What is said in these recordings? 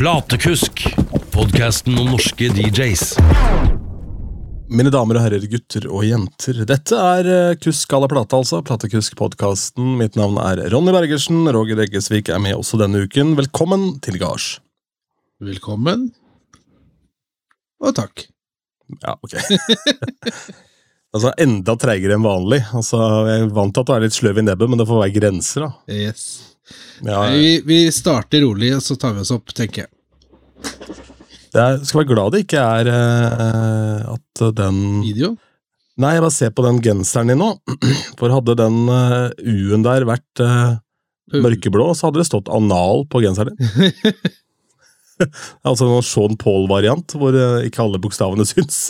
Platekusk, podkasten om norske DJs. Mine damer og herrer, gutter og jenter. Dette er eh, Kusk à la plate, altså. Platekusk-podkasten. Mitt navn er Ronny Bergersen. Roger Eggesvik er med også denne uken. Velkommen til gards. Velkommen. Og takk. Ja, ok. altså, enda treigere enn vanlig. Altså, Jeg er vant til at du er litt sløv i nebbet, men det får være grenser, da. Yes. Ja, ja. Vi, vi starter rolig, og så tar vi oss opp, tenker jeg. det er, skal være glad det ikke er uh, at den Video? Nei, jeg bare ser på den genseren din nå. For hadde den uh, U-en der vært uh, mørkeblå, så hadde det stått anal på genseren din. altså en Sean Paul-variant, hvor ikke alle bokstavene syns.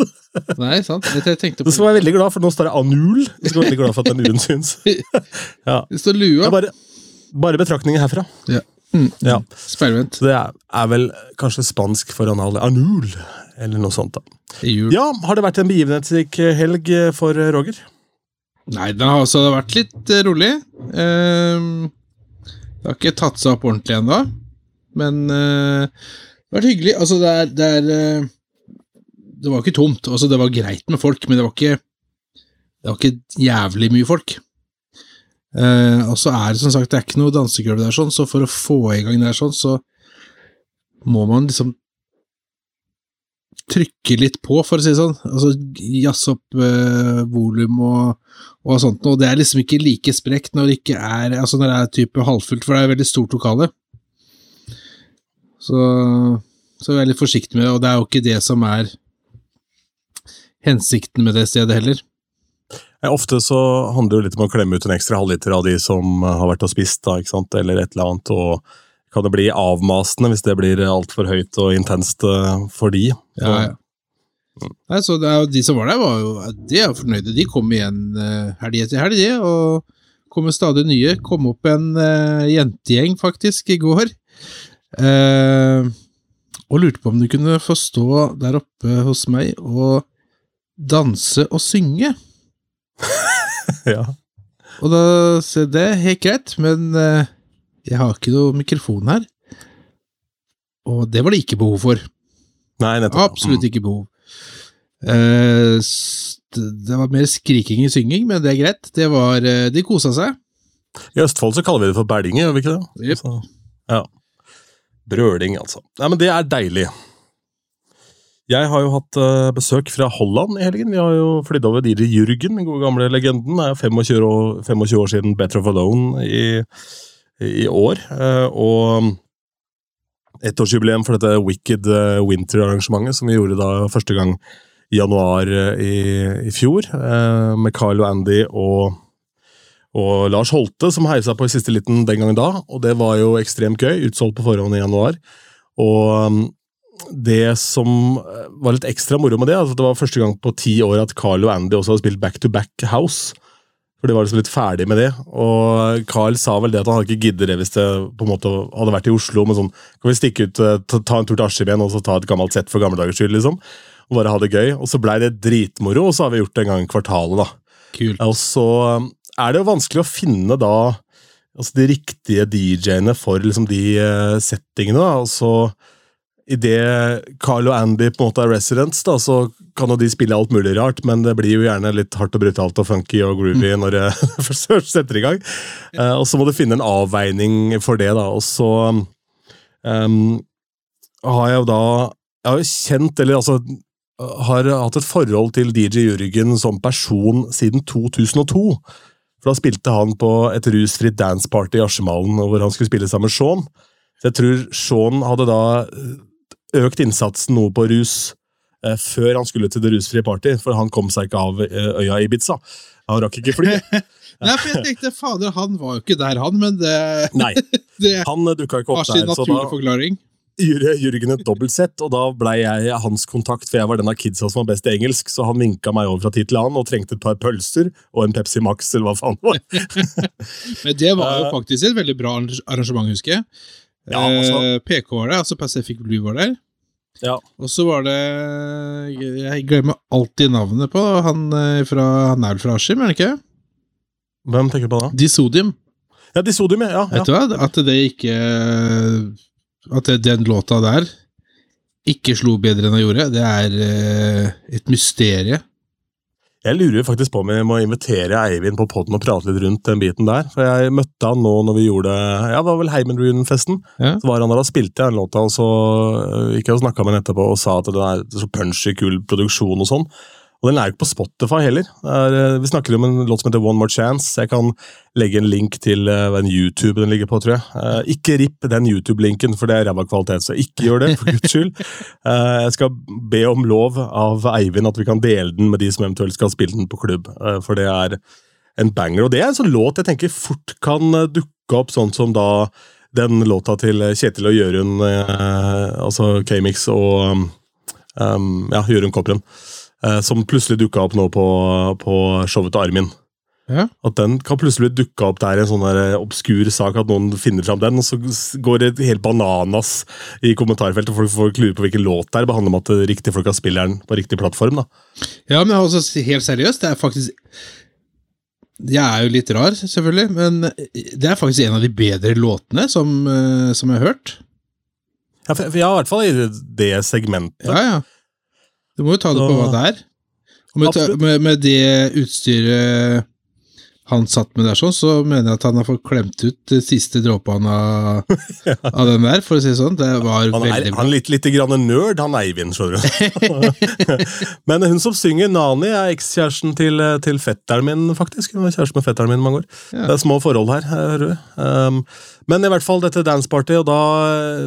Nei, sant? Det jeg tenkte på skal være veldig glad, for nå står det anul. Du skal være veldig glad for at den U-en syns. Ja. Det står lua. Jeg bare, bare betraktninger herfra. Ja. Mm. Ja. Speilvendt. Det er, er vel kanskje spansk for anal. Anul, eller noe sånt. da. Ja, har det vært en begivenhetsrik helg eh, for eh, Roger? Nei, det har også vært litt eh, rolig. Ehm, det har ikke tatt seg opp ordentlig ennå, men eh, det har vært hyggelig. Altså, det er, det er Det var ikke tomt. Altså, det var greit med folk, men det var ikke Det var ikke jævlig mye folk. Eh, og så er det som sagt det er ikke noe dansegulv der, sånn, så for å få i gang det der sånn, så må man liksom trykke litt på, for å si det sånn. Altså jazze opp uh, volum og, og sånt, og det er liksom ikke like sprekt når det ikke er altså når det er type halvfullt, for det er veldig stort lokale. Så, så vær litt forsiktig med det, og det er jo ikke det som er hensikten med det stedet heller. Ofte så handler det litt om å klemme ut en ekstra halvliter av de som har vært og spist, da, ikke sant? eller et eller annet. og Kan det bli avmasende hvis det blir altfor høyt og intenst eh, for de? Ja, ja. Nei, så er De som var der, var jo de er fornøyde. De kom igjen uh, helg etter helg, de, og kommer stadig nye. Kom opp en uh, jentegjeng, faktisk, i går. Uh, og lurte på om du kunne få stå der oppe hos meg og danse og synge. ja. Og da ser jeg det er helt greit, men eh, jeg har ikke noe mikrofon her. Og det var det ikke behov for. Nei, nettopp. Absolutt ikke behov. Eh, det var mer skriking i synging, men det er greit. Det var, eh, de kosa seg. I Østfold så kaller vi det for bælling, gjør vi ikke det? Yep. Så, ja. Brøling, altså. Nei, men det er deilig. Jeg har jo hatt eh, besøk fra Holland i helgen. Vi har jo flydd over DJ Jürgen, den gode gamle legenden. Det er 25 år, 25 år siden Better of Alone i, i år. eh, og ettårsjubileum for dette Wicked eh, Winter-arrangementet som vi gjorde da første gang i januar i, i fjor, med Carl og Andy og og Lars Holte, som heiv seg på i siste liten den gangen da, og det var jo ekstremt gøy. Utsolgt på forhånd i januar. Og det som eh, var litt ekstra moro med det, altså det var første gang på ti år at Carl og Andy også hadde spilt Back to Back House. For de var liksom litt ferdig med det. Og Carl sa vel det at han hadde ikke giddet det hvis det på en måte hadde vært i Oslo. Men sånn, kan vi stikke ut, eh, ta, ta en tur til Askim og så ta et gammelt sett for gamle dagers skyld, liksom. Og bare ha det gøy. Og så blei det dritmoro, og så har vi gjort det en gang i kvartalet, da. Kult. Og så um, er det jo vanskelig å finne da altså de riktige DJ-ene for liksom de eh, settingene. da, altså Idet Carl og Andy på en måte er residents, da, så kan jo de spille alt mulig rart, men det blir jo gjerne litt hardt og brutalt og funky og groovy når det først setter i gang. Uh, og så må du finne en avveining for det, da. Og så um, har jeg jo da Jeg har jo kjent, eller altså har hatt et forhold til DJ Jørgen som person siden 2002. For da spilte han på et rusfritt danceparty i Asjemalen, hvor han skulle spille sammen med Sean. Så jeg tror Sean hadde da økt innsatsen noe på rus eh, før han skulle til det rusfrie party, for han kom seg ikke av eh, øya Ibiza. Han rakk ikke fly. Nei, for jeg tenkte, fader, han var jo ikke der, han, men det, Nei, han dukka ikke opp sin der. Så naturlige da forklaring. gjorde Jørgen et dobbeltsett, og da blei jeg hans kontakt, for jeg var den av kidsa som var best i engelsk, så han vinka meg over fra tid til annen og trengte et par pølser og en Pepsi Max, eller hva faen det var. Men det var jo Eh, faktisk et veldig bra arrangement, husker jeg. Ja, altså- Eh, PK var der, altså Pacific Blue var der. Ja. Og så var det Jeg glemmer alltid navnet på han eh, fra Han er vel fra Askim, er han ikke? Hvem tenker du på da? Disodium. Ja, Disodium, ja. ja. Vet du hva? At det ikke at det- den låta der ikke slo bedre enn den gjorde, det er eh, et mysterie. Jeg lurer faktisk på om jeg må invitere Eivind på podden og prate litt rundt den biten der. For jeg møtte han nå når vi gjorde Ja, det var vel Heimen Rune-festen. Ja. Så var han der og spilte den låta, og så øh, gikk jeg og snakka med han etterpå og sa at det er så punchy, kul produksjon og sånn. Og den er jo ikke på Spotify heller. Er, øh, vi snakker om en låt som heter One More Chance. Jeg kan legge en link til uh, den YouTube den ligger på, tror jeg. Uh, ikke ripp den YouTube-linken, for det er ræva kvalitet, så ikke gjør det, for guds skyld. Uh, jeg skal be om lov av Eivind at vi kan dele den med de som eventuelt skal spille den på klubb, eh, for det er en banger. Og det er en sånn låt jeg tenker fort kan eh, dukke opp, sånn som da den låta til Kjetil og Jørund, eh, altså K-Mix og um, ja, Jørund Kopperen, eh, som plutselig dukka opp nå på, på showet til Armin. Ja. At den kan plutselig dukke opp der i en sånn der eh, obskur sak, at noen finner fram den, og så går det helt bananas i kommentarfeltet. Folk får klure på hvilken låt det er. Behandler med at riktige folk har spilleren på riktig plattform. da. Ja, men altså, helt seriøst, det er faktisk Jeg er jo litt rar, selvfølgelig, men det er faktisk en av de bedre låtene som, eh, som jeg har hørt. Ja, for, for ja, i hvert fall i det segmentet. Ja, ja. Du må jo ta det på hva det er. Og med, med, med det utstyret han satt med der, sånn, så mener jeg at han har fått klemt ut De siste dråpen av, av den der, for å si det sånn. Det var Han er, veldig bra. han er litt, litt grann nerd, han Eivind, skjønner du. Men hun som synger Nani, er ekskjæresten til, til fetteren min, faktisk. Hun var kjæreste med fetteren min mange år. Ja. Det er små forhold her, hører du. Um, men i hvert fall dette danceparty, og da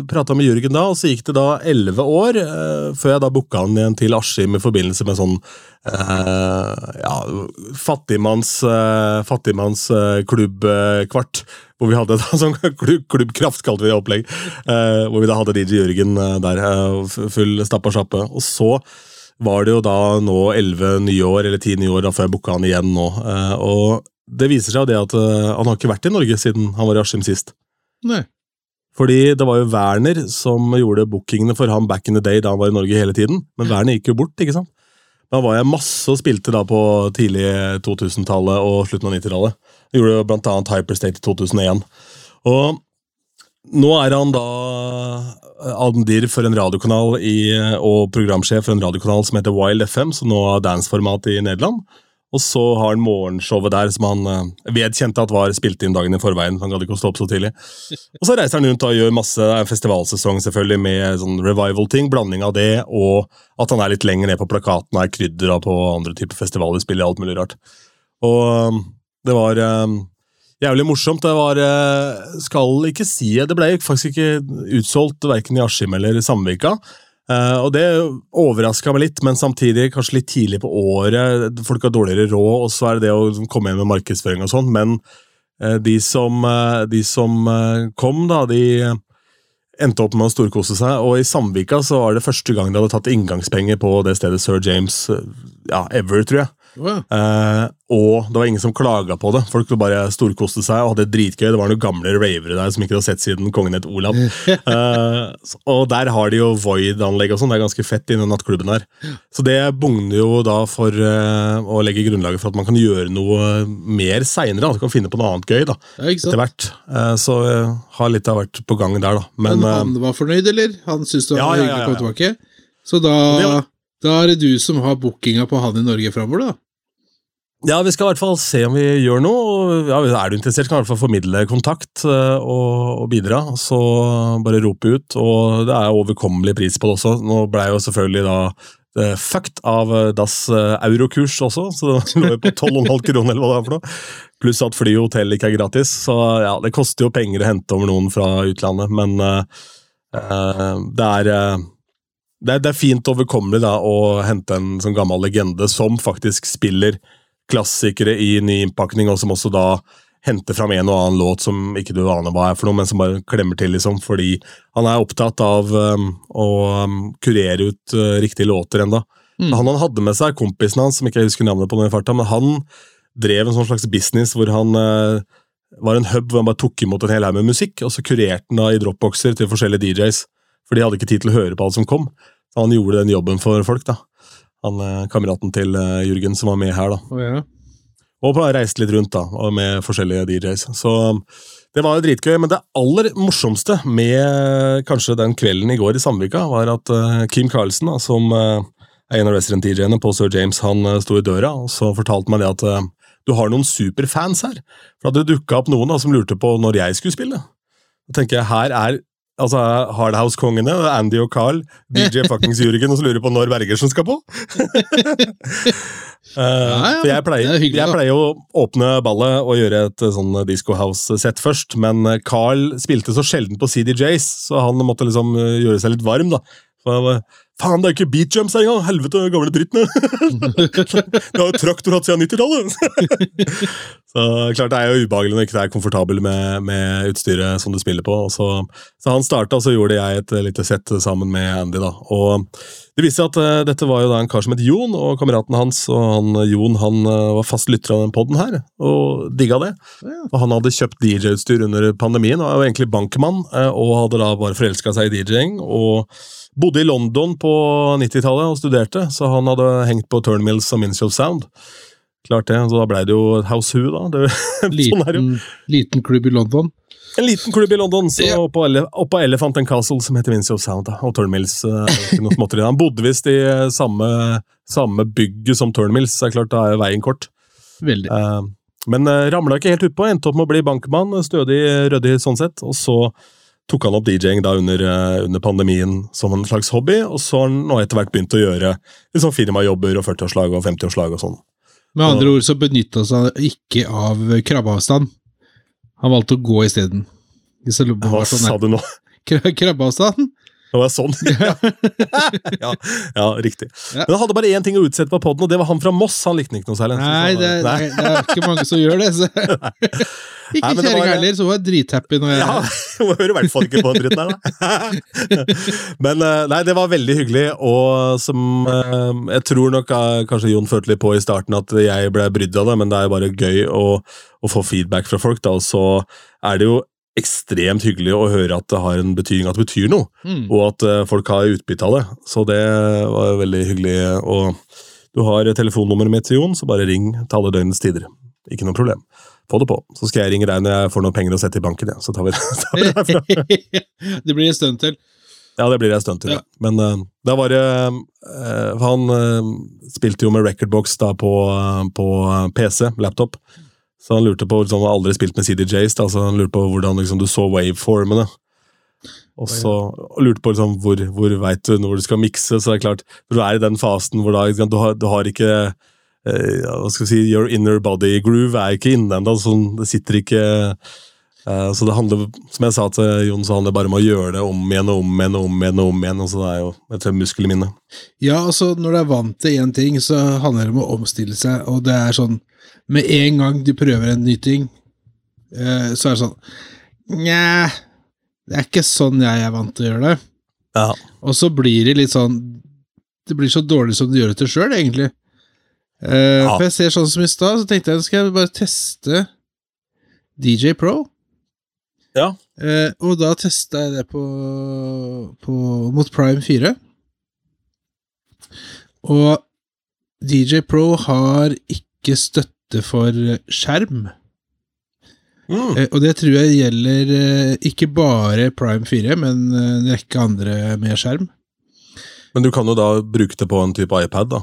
prata jeg med Jørgen da, og så gikk det da elleve år eh, før jeg da booka han igjen til Askim i forbindelse med sånn eh, ja, fattigmanns, eh, fattigmannsklubbkvart. eh, hvor vi hadde da, sånn klubb, klubbkraft, kalte vi det opplegg. eh, hvor vi da hadde DJ Jørgen eh, der, eh, full stappa sjappe. Og så var det jo da nå elleve nye år, eller ti nye år, da før jeg booka han igjen nå. Eh, og det viser seg jo det at eh, han har ikke vært i Norge siden han var i Askim sist. Nei. Fordi det var jo Werner som gjorde bookingene for ham back in the day da han var i Norge hele tiden. Men Werner gikk jo bort, ikke sant? Da var jeg masse og spilte da på tidlig 2000-tallet og slutten av 90-tallet. Gjorde jo blant annet Hyperstate i 2001. Og nå er han da almdir for en radiokanal i, og programsjef for en radiokanal som heter Wild FM, som nå har danceformat i Nederland. Og så har han morgenshowet der, som han eh, vedkjente at var spilt inn dagen i forveien. Han gadd ikke å stå opp så tidlig. Og så reiser han rundt og gjør masse det er en festivalsesong selvfølgelig med sånn revival-ting, blanding av det, og at han er litt lenger ned på plakaten og er krydder på andre typer festivaler, spiller alt mulig rart. Og um, det var um, jævlig morsomt. Det var Skal ikke si Det ble faktisk ikke utsolgt verken i Askim eller Sandvika. Eh, og det overraska meg litt, men samtidig kanskje litt tidlig på året. Folk har dårligere råd, og så er det det å komme hjem med markedsføring og sånn. Men uh, de som, uh, de som kom, da, de endte opp med å storkose seg. Og i Samvika så var det første gang de hadde tatt inngangspenger på det stedet Sir James ja, ever, tror jeg. Å. Eh, og det var ingen som klaga på det. Folk bare storkoste seg og hadde det dritgøy. Det var noen gamle ravere der som ikke hadde sett siden kongen het Olav. Eh, og der har de jo Void-anlegg og sånn. Det er ganske fett i den nattklubben der. Så det bugner jo da for eh, å legge grunnlaget for at man kan gjøre noe mer seinere. Kan finne på noe annet gøy da, etter hvert. Eh, så eh, har litt av vært på gang der, da. Men, Men, han var fornøyd, eller? Han syntes det var Ja, hyggelig å komme tilbake? Så da, da er det du som har bookinga på han i Norge framover, da? Ja, vi skal i hvert fall se om vi gjør noe. Ja, Er du interessert, kan du i hvert fall formidle kontakt eh, og, og bidra. Så bare rope ut. Og det er overkommelig pris på det også. Nå ble jo selvfølgelig da eh, fucked av eh, Das eurokurs også, så det lå jo på 12,5 kroner eller hva det er for noe. Pluss at fly og hotell ikke er gratis. Så ja, det koster jo penger å hente over noen fra utlandet, men eh, det er uh, det er fint overkommelig da, å hente en sånn gammel legende som faktisk spiller klassikere i ny innpakning, og som også da henter fram en og annen låt som ikke du aner hva er for noe, men som bare klemmer til, liksom, fordi han er opptatt av um, å um, kurere ut uh, riktige låter enda. Mm. Han han hadde med seg kompisen hans, som ikke jeg husker navnet på den farta, men han drev en sånn slags business hvor han uh, var en hub hvor han bare tok imot en hel haug med musikk, og så kurerte han da i dropboxer til forskjellige DJs, for de hadde ikke tid til å høre på alt som kom. Så han gjorde den jobben for folk, da. Han eh, kameraten til eh, Jørgen som var med her, da. Oh, ja. Og reiste litt rundt, da, med forskjellige DJs. Så Det var dritgøy, men det aller morsomste med kanskje den kvelden i går i Sandvika, var at eh, Kim Carlsen, da, som eh, er en av resident-DJ-ene på Sir James, han eh, sto i døra og så fortalte meg det at eh, du har noen superfans her. For det dukka opp noen da, som lurte på når jeg skulle spille. Da tenker jeg, her er altså Hardhouse-kongene, Andy og Carl, DJ fuckings Jürgen, og så lurer på når Bergersen skal på. uh, ja, ja, jeg pleier, er hyggelig, jeg pleier å åpne ballet og gjøre et eh, sånn Disco House-sett først, men eh, Carl spilte så sjelden på CDJs, så han måtte liksom eh, gjøre seg litt varm, da. For Faen, det er ikke beat jumps her engang! Helvete, gamle dritten! det har jo traktor hatt siden 90-tallet! så klart det er jo ubehagelig når ikke du er komfortabel med, med utstyret som du spiller på. Så, så han starta, og så gjorde jeg et lite sett sammen med Andy. da. Og Det viste seg at uh, dette var jo da en kar som het Jon, og kameraten hans. og han, Jon han uh, var fast lytter av den poden her, og digga det. Ja. Og Han hadde kjøpt DJ-utstyr under pandemien, og er jo egentlig bankmann, uh, og hadde da bare forelska seg i DJ-ing. og Bodde i London på 90-tallet og studerte, så han hadde hengt på Turnmills og Minstrel Sound. Klart det, så da blei det jo House Who, da. Det, sånn er jo. Liten, liten klubb i London. En liten klubb i London, så Ja. oppå, Ele oppå Elephant and Castle, som heter Minstrel Sound. Da. Og Turnmills. eh, noe småtteri. Han bodde visst i eh, samme, samme bygget som Turnmills, så det er klart da er veien kort. Veldig. Uh, Men uh, ramla ikke helt utpå, endte opp med å bli bankmann, stødig, ryddig sånn sett. Og så tok han opp DJ-ing da under, eh, under pandemien som en slags hobby, og så har han nå etter hvert begynt å gjøre liksom firmajobber og 40-årslag og 50-årslag og sånn. Med andre ord så benytta han ikke av krabbeavstand. Han valgte å gå isteden. Hva sånn sa du nå? Kra- Krabbeavstand? Det var sånn. ja, ja, riktig. Ja. Men han hadde bare én ting å utsette på poden, og det var han fra Moss. Han likte den ikke noe særlig. Nei, det, Nei. det, det er ikke mange som gjør det. Så. Ikke kjerringa heller, så hun er drithappy når jeg Ja, hun hører i hvert fall ikke på den dritten der. Men eh, nei, det var veldig hyggelig, og som eh, Jeg tror nok eh, kanskje Jon følte litt på i starten at jeg ble brydd av det, men det er bare gøy å, å få feedback fra folk, da, og så er det jo ekstremt hyggelig å høre at det har en betydning, at det betyr noe, Mm. og at eh, folk har utbytte av det. Så det var veldig hyggelig. Og du har telefonnummeret mitt til Jon, så bare ring til alle døgnets tider. Ikke noe problem. Få det på. Så skal jeg ringe deg når jeg får noen penger å sette i banken. Ja. Så tar vi det, tar vi det blir en stund til. Ja, det blir en stund til. Ja. Men uh, da var det uh, Han uh, spilte jo med recordbox da på, på PC, laptop. Så han lurte på, han har aldri spilt med CDJs, da, så han lurte på hvordan liksom, du så waveformene. Og så lurte på liksom, hvor, hvor veit du når du skal mikse. Så det er klart, du er i den fasen hvor da, du, har, du har ikke eh, hva skal vi si, Your inner body groove er ikke inne ennå. Sånn, det sitter ikke Så det handler, som jeg sa til Jon, så handler det bare om å gjøre det om igjen og om igjen og om igjen. og om igjen, og så Det er jo et muskelminne. Ja, altså, når du er vant til én ting, så handler det om å omstille seg, og det er sånn Med en gang du prøver en ny ting, eh, så er det sånn Nja, det er ikke sånn jeg er vant til å gjøre det. Ja. Og så blir det litt sånn Det blir så dårlig som du gjør det til sjøl, egentlig. Eh, Ja. For jeg ser sånn som i stad, så tenkte jeg skal jeg bare teste DJ Pro. Ja. Eh, og da testa jeg det på, på mot Prime 4. Og DJ Pro har ikke støtte for skjerm. Mm. Eh, og det tror jeg gjelder eh, ikke bare Prime 4, men eh, en rekke andre med skjerm. Men du kan jo da bruke det på en type iPad, da.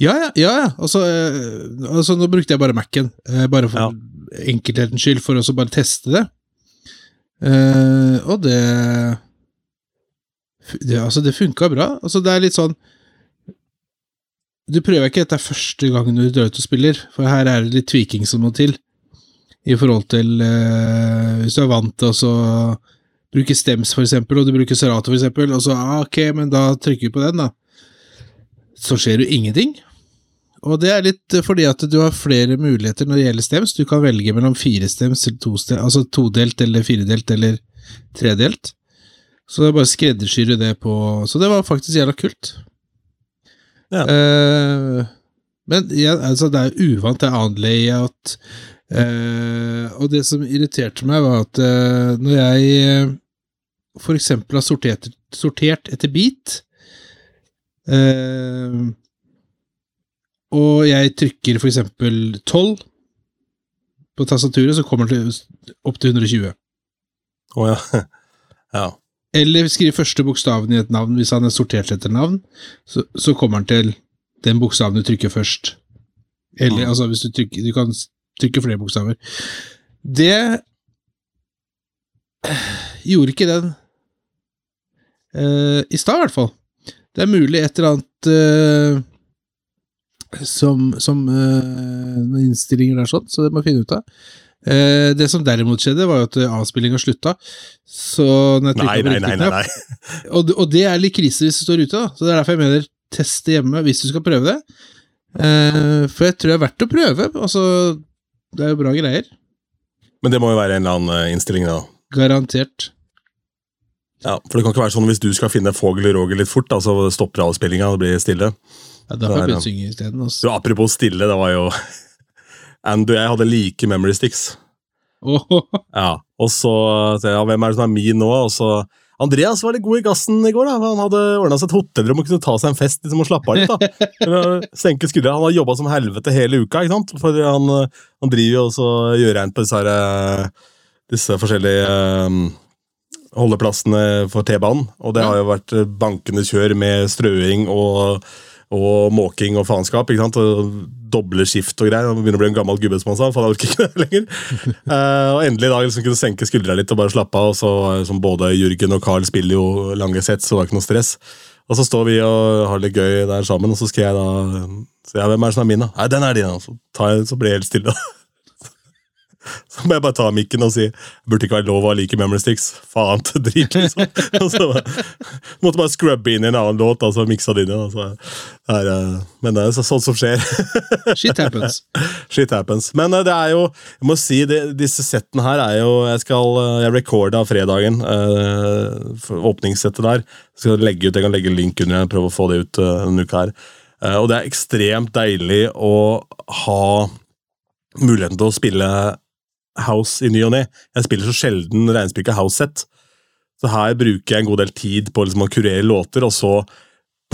Ja, ja. ja. Altså, eh, altså, nå brukte jeg bare Mac-en, eh, bare for Ja. enkelthetens skyld, for å bare teste det. Eh, og det, det Altså, det funka bra. Altså, det er litt sånn Du prøver ikke dette første gangen du drar ut og spiller, for her er det litt tweaking som må til. I forhold til uh, Hvis du er vant til å bruke Stems, for eksempel, og du bruker Serato, for eksempel, og så ah, ok, men da trykker vi på den, da så skjer jo ingenting. Og det er litt fordi at du har flere muligheter når det gjelder stems. Du kan velge mellom fire stems til to stems, altså todelt eller firedelt eller tredelt. Så er bare å skreddersyre det på Så det var faktisk jævla kult. Ja. Uh, men ja, altså, det er uvant, det er annen layout. Uh, og det som irriterte meg, var at uh, når jeg eh, for eksempel har sortert, sortert etter beat, Eh, og jeg trykker eksempel 12, på tastaturet, så kommer den opp til 120. Å ja. ja. Eller skriv første bokstaven i et navn hvis han er sortert etter navn. Så, så kommer han til den bokstaven du trykker først. Eller Mm. altså, hvis du trykker Du kan trykke flere bokstaver. Det gjorde ikke den uh, i stad, i hvert fall. Det er mulig et eller annet eh, som, som uh, innstillinger der sånn, så det må vi finne ut av. Uh, det som derimot skjedde, var jo at avspillinga slutta. Så Nei, nei, nei, nei, og, og det er litt krise hvis du står ute, da. Så det er derfor jeg mener teste hjemme hvis du skal prøve det. Uh, for jeg tror det er verdt å prøve. Altså, det er jo bra greier. Men det må jo være en eller annen eh, innstilling, da. Garantert. Ja, For det kan ikke være sånn hvis du skal finne Fogel Roger litt fort, da, så stopper avspillinga og det blir stille. Ja, får er jeg begynne å synge isteden. Altså. apropos stille, det var jo Andy og jeg hadde like memory sticks. Oh. Ja, og så ja, hvem er det som er min nå? Og så Andreas var litt god i gassen i går. da, Han hadde ordna seg et hotellrom og kunne ta seg en fest liksom, og slappe av litt. da. Senke skuldra. Han har jobba som helvete hele uka, ikke sant? for han, han driver jo også og gjør reint på disse, her, eh, disse forskjellige um, holdeplassene for T-banen. Og det har jo vært bankende kjør med strøing og, og måking og faenskap. ikke sant? Og Doble skift og greier. Begynner å bli en gammel gubbe, som han sa. for han orker ikke det lenger. uh, og endelig i dag liksom kunne senke skuldra litt og bare slappe av. og så eh, som Både Jørgen og Carl spiller jo lange sett, så det var ikke noe stress. Og så står vi og har det litt gøy der sammen, og så skal jeg da Så jeg, hvem er det som er min, da? Nei, den er din. da. Så, tar jeg, så blir jeg helt stille. Så må jeg bare ta mikken og si burde ikke være lov å ha like memory sticks. Faen til drit, liksom. Så bare- måtte bare scrubbe inn i en annen låt, altså miksa det inn igjen. Altså. Eh, men det er så- sånt som skjer. shit happens. Shit happens. Men eh, det er jo Jeg må si, det, disse settene her er jo Jeg skal eh, Jeg recorda fredagen. Åpningssettet der. Jeg Skal legge ut, Jeg kan legge link under. og prøve å få det ut en uka her. Og det er ekstremt deilig å ha muligheten til å spille house i ny og ne. Jeg spiller så sjelden reinspikka house-sett. Så her bruker jeg en god del tid på liksom å kurere låter, og så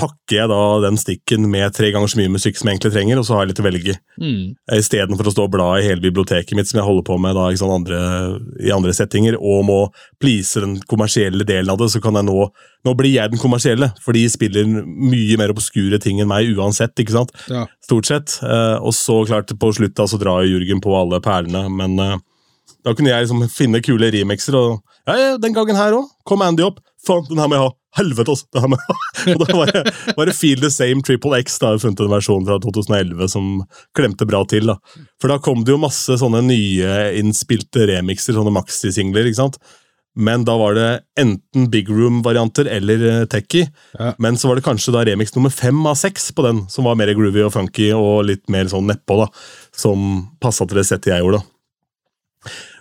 pakker jeg da den stikken med tre ganger så mye musikk som jeg egentlig trenger, og så har jeg litt å velge i. Mm. Istedenfor å stå og bla i hele biblioteket mitt, som jeg holder på med da, ikke sånn, andre, i andre settinger, og må please den kommersielle delen av det, så kan jeg nå Nå blir jeg den kommersielle, for de spiller mye mer obskure ting enn meg uansett, ikke sant? Ja. Stort sett. Eh, og så, klart, på slutt da, så drar Jørgen på alle perlene, men eh, da kunne jeg liksom finne kule remixer, og ja, ja, den gangen her òg kom Andy opp. Faen, den her må jeg ha! Helvete, altså! Den her må jeg ha. Og da var det, var det Feel the Same Triple X. Da har jeg funnet en versjon fra 2011 som klemte bra til. da. For da kom det jo masse sånne nye innspilte remixer, sånne maxi-singler. ikke sant? Men da var det enten Big Room-varianter eller uh, Techie. Ja. Men så var det kanskje da remix nummer fem av seks på den, som var mer groovy og funky og litt mer sånn nedpå, da. Som passa til det settet jeg gjorde, da.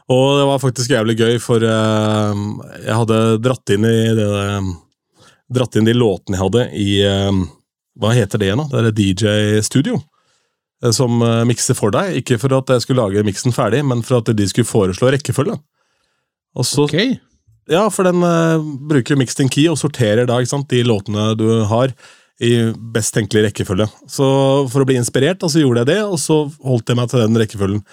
Og det var faktisk jævlig gøy, for uh, jeg hadde dratt inn i det Dratt inn de låtene jeg hadde i uh, Hva heter det igjen, da? Det er DJ-studio. eh, Som uh, mikser for deg. Ikke for at jeg skulle lage miksen ferdig, men for at de skulle foreslå rekkefølge. Og så Ok. ja, for den eh, bruker mixed in key og sorterer da, sant, de låtene du har i best tenkelig rekkefølge. Så for å bli inspirert, da, så gjorde jeg det, og så holdt jeg meg til den rekkefølgen.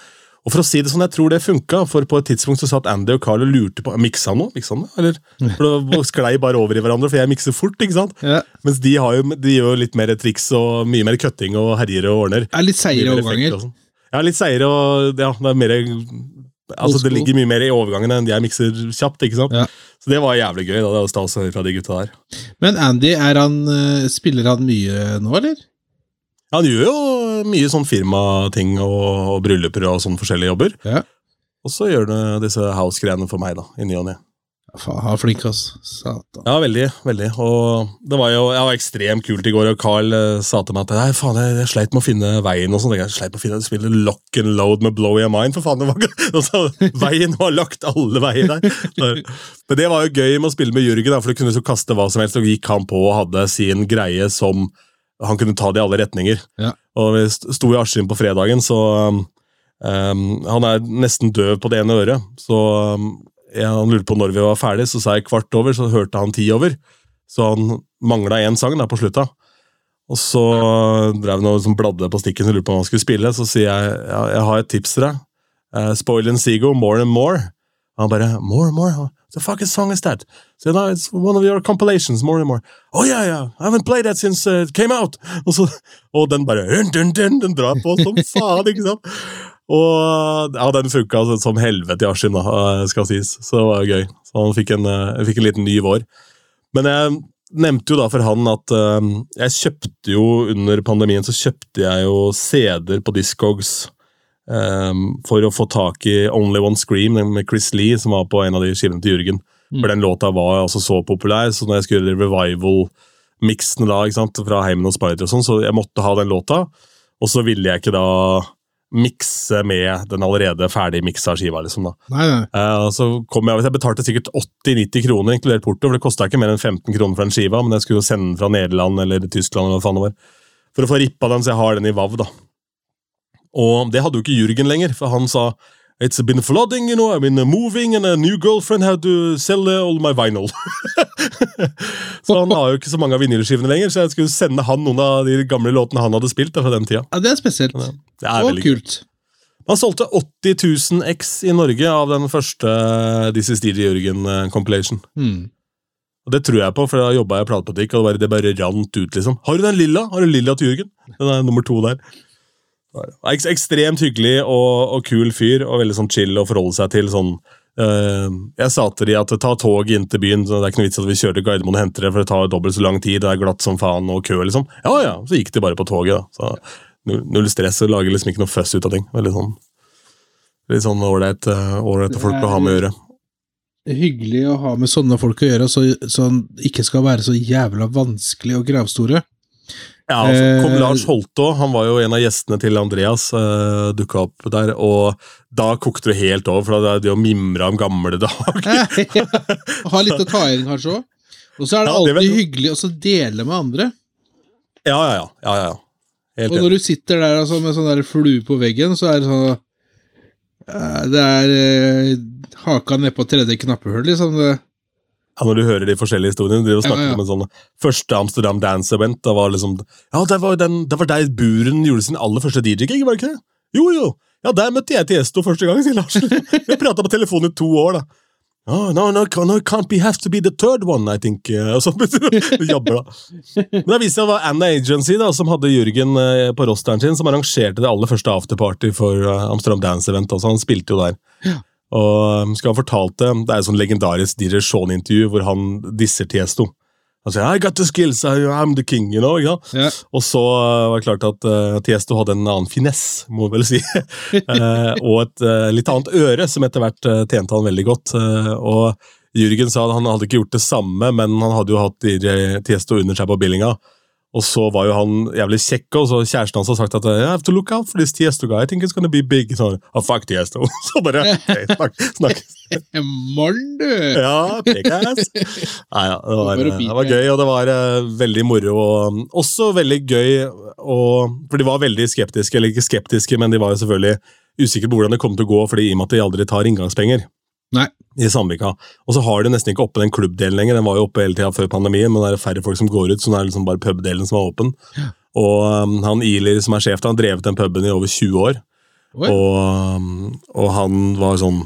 Og for å si det sånn, jeg tror det funka, for på et tidspunkt så satt Andy og Carl og lurte på Miksa han nå? Miksa han det? Eller? For det sklei bare over i hverandre, for jeg mikser fort, ikke sant? Ja. Mens de, har jo, de gjør jo litt mer triks og mye mer cutting og herjer og ordner. Er litt seigere overganger. sånn. Ja, litt seigere og ja, det er mer Altså, det ligger mye mer i overgangene enn jeg mikser kjapt, ikke sant? Ja. Så det var jævlig gøy. da, Det var stas å høre fra de gutta der. Men Andy, er han, eh, spiller han mye nå, eller? Han gjør jo mye sånn firmating og, og brylluper og sånne forskjellige jobber. Ja. Og så gjør du disse house-greiene for meg, da, i ny og ne. Ja, Faen, han er flink, ass. Satan. Ja, veldig. veldig. Og det var jo var ekstremt kult i går, og Carl eh, sa til meg at Nei, faen, jeg, jeg sleit med å finne veien. og sånn. Jeg sleit med å finne spille lock and load med Blow Your Mind. for faen, det var ikke, altså, Veien var lagt alle veier der. Så- Men det var jo gøy med å spille med Jørgen, da, for du kunne så kaste hva som helst, og gikk han på og hadde sin greie som han kunne ta det i alle retninger. Ja. Og vi sto i Askim på fredagen, så um, um, Han er nesten døv på det ene øret, så um, han lurte på når vi var ferdig, så sa jeg kvart over, så hørte han ti over. Så han mangla én sang der på slutta. Og så drev han og liksom bladde på stikken og lurte på om han skulle spille. Så sier jeg ja, jeg har et tips til deg. uh, Spoil and Seago, More and More. Og han bare More and More? The fucking song is that? So, no, it's one of your compilations, More and More. Oh yeah, yeah, I haven't played that since uh, it came out. Og, så, og den bare dun, dun, dun, Den drar på som faen, ikke sant? Og ja, den funka altså, som helvete i Askim, da, eh, skal sies. Så det var gøy. Så han fikk en, uh, fikk en liten ny vår. Men jeg nevnte jo da for han at uh, jeg kjøpte jo under pandemien så kjøpte jeg jo CD-er på Discogs um, for å få tak i Only One Scream med Chris Lee, som var på en av de skivene til Jørgen. Mm. For den låta var altså så populær, så når jeg skulle revival-miksene da, ikke sant, fra Heimen og Spider og sånn, så jeg måtte ha den låta. Og så ville jeg ikke da mikse med den allerede ferdig miksa skiva. liksom da. Nei, nei. Uh, så kom jeg, jeg betalte sikkert 80-90 kroner, inkludert porto, for det kosta ikke mer enn 15 kroner for en skiva, men jeg skulle jo sende den fra Nederland eller Tyskland eller hva faen det var. For å få rippa den, så jeg har den i VAV, da. Og det hadde jo ikke Jürgen lenger, for han sa It's been flooding, you know, I've been moving, and a new girlfriend had to sell all my vinyl. så han har jo ikke så mange av vinylskivene lenger, så jeg skulle sende han noen av de gamle låtene han hadde spilt da, fra den tida. Ja, Det er spesielt. Ja, det er Og kult. Han solgte 80 000 X i Norge av den første This is DJ Jørgen-compilation. Mm. Og det tror jeg på, for da jobba jeg i platebutikk, og det bare, det bare rant ut, liksom. Har du den lilla? Har du lilla til Jørgen? Den er nummer to der. Ek ekstremt hyggelig og, og kul fyr, og veldig sånn chill å forholde seg til. sånn Uh, Jeg sa til de at ta tog inn til byen, det er ikke noe vits at vi kjører til Gardermoen og henter det, for det tar dobbelt så lang tid, det er glatt som faen og kø, liksom. Ja ja, så gikk de bare på toget, da. Så null, stress, og lager liksom ikke noe fuss ut av ting. Veldig sånn Litt sånn ålreit ålreite folk å ha med å gjøre. Hyggelig å ha med sånne folk å gjøre, så, så ikke skal være så jævla vanskelig og gravstore. Ja, altså, kom Eh, Lars Holte òg. Han var jo en av gjestene til Andreas. Uh, Dukka opp der, og da kokte det helt over, for da er det å mimre om gamle dager. ha litt å ta igjen, kanskje òg. Og så er det Ja, det alltid du. hyggelig å dele med andre. Ja, ja, ja. ja, ja. Helt Og når du sitter der altså, med sånn der flue på veggen, så er det sånn uh, Det er uh, haka nedpå tredje knappehull, liksom. Det, Ja, når du hører de forskjellige historiene. De snakker Ja, ja. om en sånn første Amsterdam Dance Event. Da var liksom Ja, det var, den, det var der Buren gjorde sin aller første DJ-gig, var det ikke det? Jo, jo. Ja, der møtte jeg Tiesto første gang, sier Lars. Vi prata på telefon i to år, da. Oh, no, no, no, can't be, have to be the third one, I think. eh, Og så jobber, da. Men det viste seg det var Anna Agency da, som hadde Jørgen eh, på rosteren sin, som arrangerte det aller første afterparty for eh, Amsterdam Dance Event. Også. han spilte jo der. Og um, skal ha fortalt det, det er et sånn legendarisk DJ Shaun-intervju hvor han disser Tiesto. Han sier I got the skills, I'm the king, you know. ja? yeah. Og så uh, var det klart at uh, Tiesto hadde en annen finesse, må vi vel si. uh, og et uh, litt annet øre, som etter hvert uh, tjente han veldig godt. Eh, og Jürgen sa at han hadde ikke gjort det samme, men han hadde jo hatt Tiesto under seg på billinga. Og så var jo han jævlig kjekk, og så kjæresten hans har sagt at I have to look out for this Tiesto guy, I think it's gonna be big. Så, oh, fuck Tiesto. Så bare okay, snakk, snakk. Morn, du! Ja, pekass. Nei, ja, det, var, det var gøy, og det var eh, veldig moro. Og også veldig gøy, og, for de var veldig skeptiske, eller ikke skeptiske, men de var jo selvfølgelig usikre på hvordan det kom til å gå, fordi i og med at de aldri tar inngangspenger Nei. i Sandvika. Og så har de nesten ikke oppe den klubbdelen lenger, den var jo oppe hele tida før pandemien, men det er færre folk som går ut, så nå er det liksom bare pubdelen som er åpen. Og um, han Iler som er sjef, han har drevet den puben i over 20 år. Oi. Og, um, og han var sånn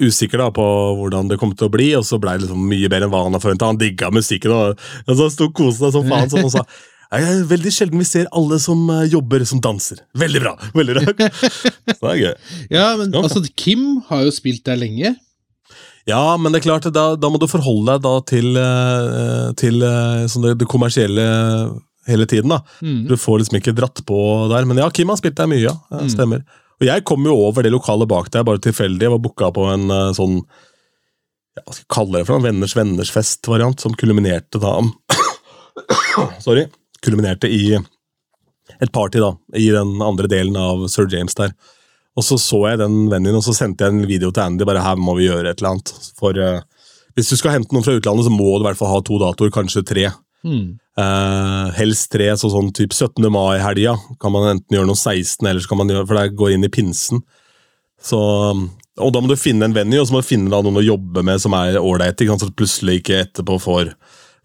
usikker da på hvordan det kom til å bli, og så ble det liksom mye bedre enn hva han hadde forventa. Han digga musikken, og, og så sto kosen seg som faen. Som han sa «Nei, det er veldig sjelden vi ser alle som eh, jobber, som danser. Veldig bra! veldig bra. Så det er gøy. Ja, men Ja. altså, Kim har jo spilt der lenge. Ja, men det er klart, da, da må du forholde deg da til, eh, til sånn det, det kommersielle hele tiden. da. Mm. Du får liksom ikke dratt på der. Men ja, Kim har spilt der mye, ja. ja Mm. Og jeg kom jo over det lokalet bak der, bare tilfeldig. Jeg var booka på en sånn ja, Hva skal jeg kalle det for noe? Venners venners fest-variant, som kulminerte da Sorry. Kulminerte i et party, da, i den andre delen av Sir James der. Og så så jeg den vennen, og så sendte jeg en video til Andy. bare her må vi gjøre et eller annet. For uh, hvis du skal hente noen fra utlandet, så må du i hvert fall ha to datoer, kanskje tre. Mm. Uh, helst tre, så sånn typ 17. mai-helga kan man enten gjøre noe 16, eller så kan man gjøre, for det går inn i pinsen. Så, og da må du finne en venue, og så må du finne noen å jobbe med som er ålreite, så du plutselig ikke etterpå får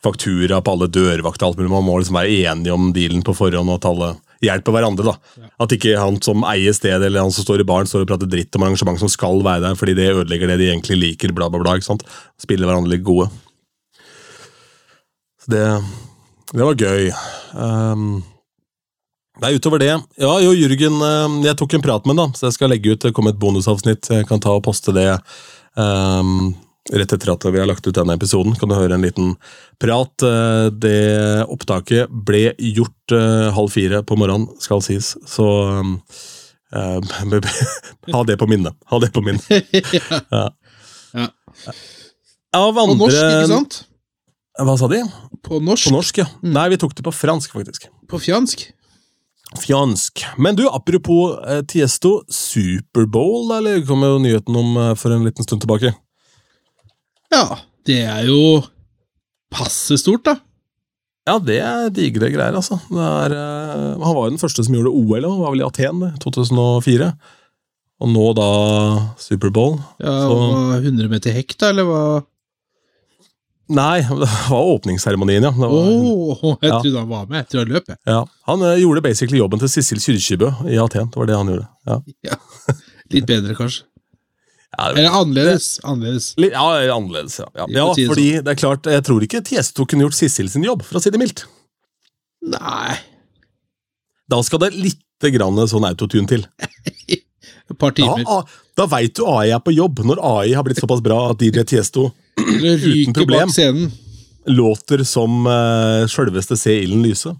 faktura på alle dørvakter og alt mulig. Man må liksom være enige om dealen på forhånd, og at alle hjelper hverandre. da. At ikke han som eier stedet eller han som står i baren, står og prater dritt om arrangement som skal være der, fordi det ødelegger det de egentlig liker. bla bla bla, ikke sant? Spiller hverandre litt gode. Så det, det var gøy. Um, Nei, utover det Ja, jo, Jørgen eh, Jeg tok en prat med ham, da, så jeg skal legge ut Det kom et bonusavsnitt. Jeg kan ta og poste det um, rett etter at vi har lagt ut denne episoden. Kan du høre en liten prat. Eh, Det opptaket ble gjort eh, halv fire på morgenen, skal sies. Så eh, ha det på minnet. Ha det på minnet. ja. Ja. Av På norsk, ikke sant? Hva sa de? På norsk. På norsk, ja. Nei, vi tok det på fransk, faktisk. På fjansk. Fjansk. Men du, apropos eh, Tiesto, Superbowl, eller kom jo nyheten om for en liten stund tilbake. Ja, det er jo passe stort, da. Ja, det er digre greier, altså. Det er, uh, han var jo den første som gjorde OL, han var vel i Aten i 2004. Og nå da Superbowl. Ja, Så- hva, 100 meter hekk, da, eller hva? Nei, det var åpningsseremonien, ja. Var, jeg Ja. trodde han var med etter å løpe. ja. Han uh, gjorde basically jobben til Sissel Kyrkjebø i Aten. Det var det han gjorde. Ja. Litt bedre, kanskje. Ja, Eller annerledes. Annerledes. Ja, annerledes, ja. ja. Ja får si det fordi det er klart, jeg tror ikke Tiesto kunne gjort Sissel sin jobb, for å si det mildt. Nei, Da skal det litt grann sånn autotune til. et par timer. Da, da veit du AI er på jobb, når AI har blitt såpass bra at DJ Tiesto uten problem. låter som uh, sjølveste Se ilden lyse.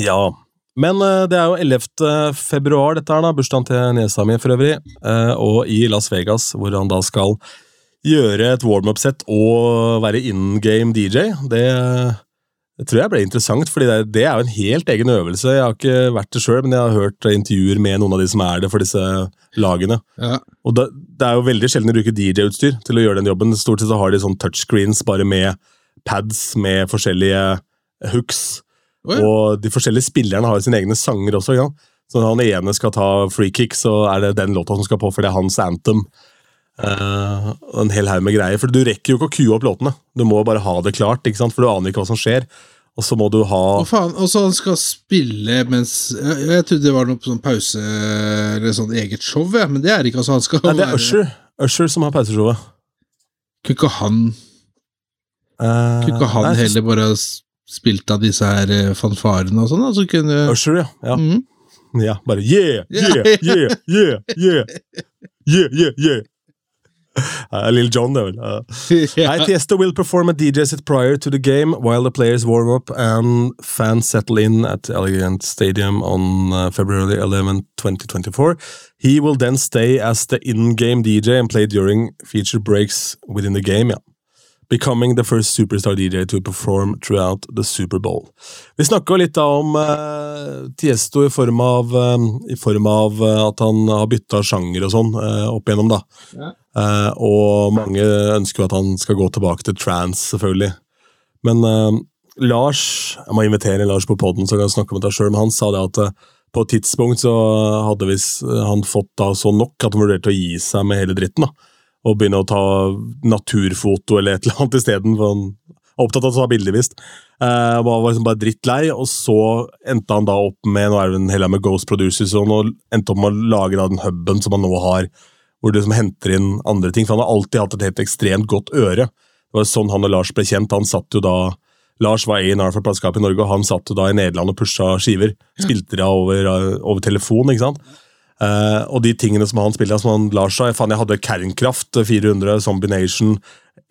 Ja. Men eh, det er jo 11. februar, dette her, da. Bursdagen til niesa mi, for øvrig. eh, og i Las Vegas, hvor han da skal gjøre et warm-up-sett og være in game DJ. Det, det tror jeg ble interessant, fordi det, det er jo en helt egen øvelse. Jeg har ikke vært det sjøl, men jeg har hørt intervjuer med noen av de som er det for disse lagene. Ja. Og det, det er jo veldig sjelden de bruker DJ-utstyr til å gjøre den jobben. Stort sett så har de sånn touchscreens bare med pads med forskjellige hooks. Å, ja. Og de forskjellige spillerne har sine egne sanger også. Ja. Så når han ene skal ta free kick, så er det den låta som skal på, for det er hans anthem. Uh, en hel haug med greier. For du rekker jo ikke å kue opp låtene. Du må bare ha det klart, ikke sant? for du aner ikke hva som skjer. Og så må du ha Hva faen? Og så han skal spille mens Jeg, jeg trodde det var noe sånn pause eller sånn eget show, ja. men det er ikke. altså Han skal Nei, det er Usher. Usher som har pauseshowet. Kunne ikke han, Uh, kunne ikke han heller bare spilt av disse her eh, fanfarene og sånn? Så kunne Usher, ja. ja. Mhm. Ja, bare yeah, yeah, yeah, yeah, yeah, yeah, yeah, yeah. Uh, Lill John, det vel. Uh, yeah. Tiesto will perform a DJ set prior to the game while the players warm up and fans settle in at Elegant Stadium on uh, February 11, 2024. He will then stay as the in-game DJ and play during feature breaks within the game, ja. Becoming the first superstar DJ to perform throughout the Superbowl. Vi snakka litt da om eh, Tiesto i form av, eh, i form av eh, at han har bytta sjanger og sånn eh, opp igjennom, da. Ja. Eh, og mange ønsker jo at han skal gå tilbake til trans, selvfølgelig. Men eh, Lars Jeg må invitere Lars på poden, så kan jeg snakke om det sjøl, men han sa det at på et tidspunkt så hadde han fått da så nok at han vurderte å gi seg med hele dritten. da og begynne å ta naturfoto eller et eller annet isteden. Han er opptatt av å ta bilder, visst. Uh, var liksom bare drittlei, og så endte han da opp med nå er det en hel med Ghost Producers, og nå endte opp med å lage da den huben som han nå har, hvor du liksom henter inn andre ting. For han har alltid hatt et helt ekstremt godt øre. Det var sånn han og Lars ble kjent. Han satt jo da Lars var A&R for plateselskapet i Norge, og han satt jo da i Nederland og pusha skiver. Spilte det over, over telefon, ikke sant? Eh, og de tingene som han spilte, som han lar seg Faen, jeg hadde Kernkraft 400, Zombie Nation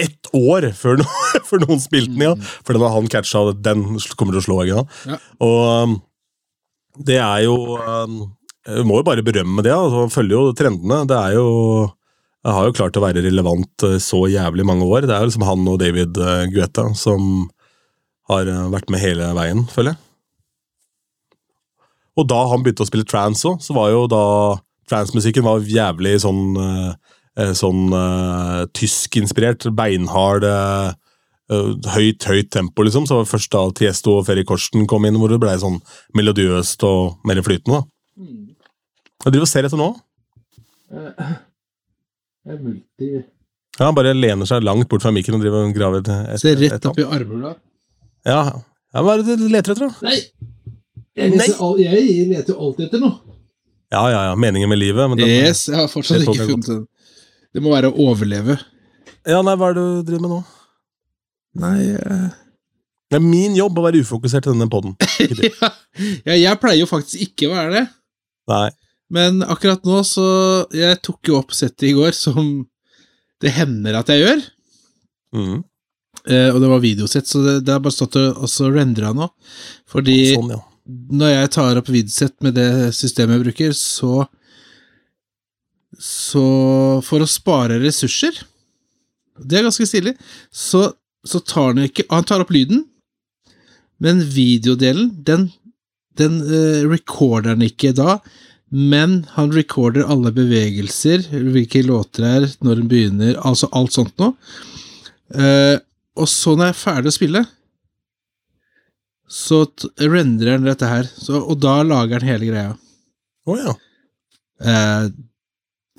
ett år før, no før noen spilte den, ja. For den har han catcha, den kommer til å slå. Ikke? Ja. Og um, det er jo um, Vi må jo bare berømme det. Altså, han følger jo trendene. Det er jo jeg har jo klart å være relevant eh, så jævlig mange år. Det er jo liksom han og David eh, Guetta som har eh, vært med hele veien, føler jeg. Og da han begynte å spille trans òg, så var jo da transmusikken var jævlig sånn eh, eh, Sånn uh, tyskinspirert, beinhard eh, eh, Høyt, høyt tempo, liksom. Så var det først da Tiesto og Ferry Korsten kom inn, hvor det ble sånn melodiøst og mer flytende. da. Jeg driver og ser etter nå. Ja, Han bare lener seg langt bort fra mikken og driver og graver et, et, Se rett opp i armhula. Ja, ja, hva er det du leter etter, da? Nei! Jeg, leter jeg leter jo alltid etter noe. Ja, ja, ja. Meningen med livet. Men den, Yes, jeg har fortsatt det ikke funnet den. Det må være å overleve. Ja, nei, hva er det du driver med nå? Nei uh... Det er min jobb å være ufokusert i denne poden. ja, ja, jeg pleier jo faktisk ikke å være det. Nei. Men akkurat nå så Jeg tok jo opp settet i går, som det hender at jeg gjør. Mm. Eh, og det var videosett, så det, det har bare stått og rendra nå. Fordi Sånn, ja. Når jeg tar opp Vidsett med det systemet jeg bruker, så Så for å spare ressurser Det er ganske stilig. Så, så tar han ikke Han tar opp lyden, men videodelen, den, den uh, recorder han ikke da. Men han recorder alle bevegelser, hvilke låter det er, når den begynner, altså alt sånt noe. Uh, og så når jeg er ferdig å spille, så renderer den dette her, så, og da lager den hele greia. Å ja. Eh,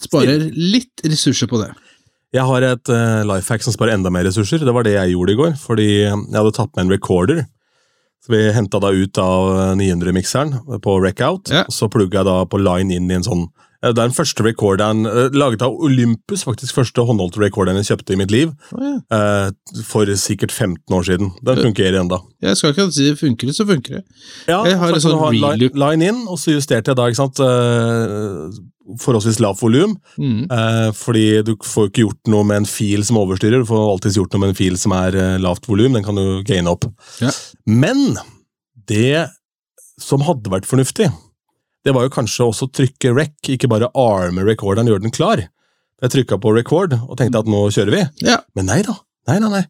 sparer litt ressurser på det. Jeg har et uh, life hack som sparer enda mer ressurser. Det var det jeg gjorde i går, fordi jeg hadde tatt med en recorder. Så vi henta da ut av 900-mikseren på Reckout, Ja. og så plugga jeg da på line inn i en sånn eh, Det er den første recorderen eh, laget av Olympus, faktisk første håndholdte recorderen jeg kjøpte i mitt liv, Oh, ja. eh, for sikkert 15 år siden. Den funker ennå. Jeg skal ikke si det funker, så funker det. Ja, Jeg har en sånn reloop. line in, og så justerte jeg da ikke sant, eh, forholdsvis lavt volum. Mm. Eh, fordi du får ikke gjort noe med en fil som overstyrer. Du får alltids gjort noe med en fil som er eh, lavt volum. Den kan du gaine opp. Ja. Men det som hadde vært fornuftig, det var jo kanskje også å trykke rec, ikke bare arme recorderen gjøre den klar. Jeg trykka på record og tenkte at nå kjører vi. Ja. Men nei da. Nei, nei, nei.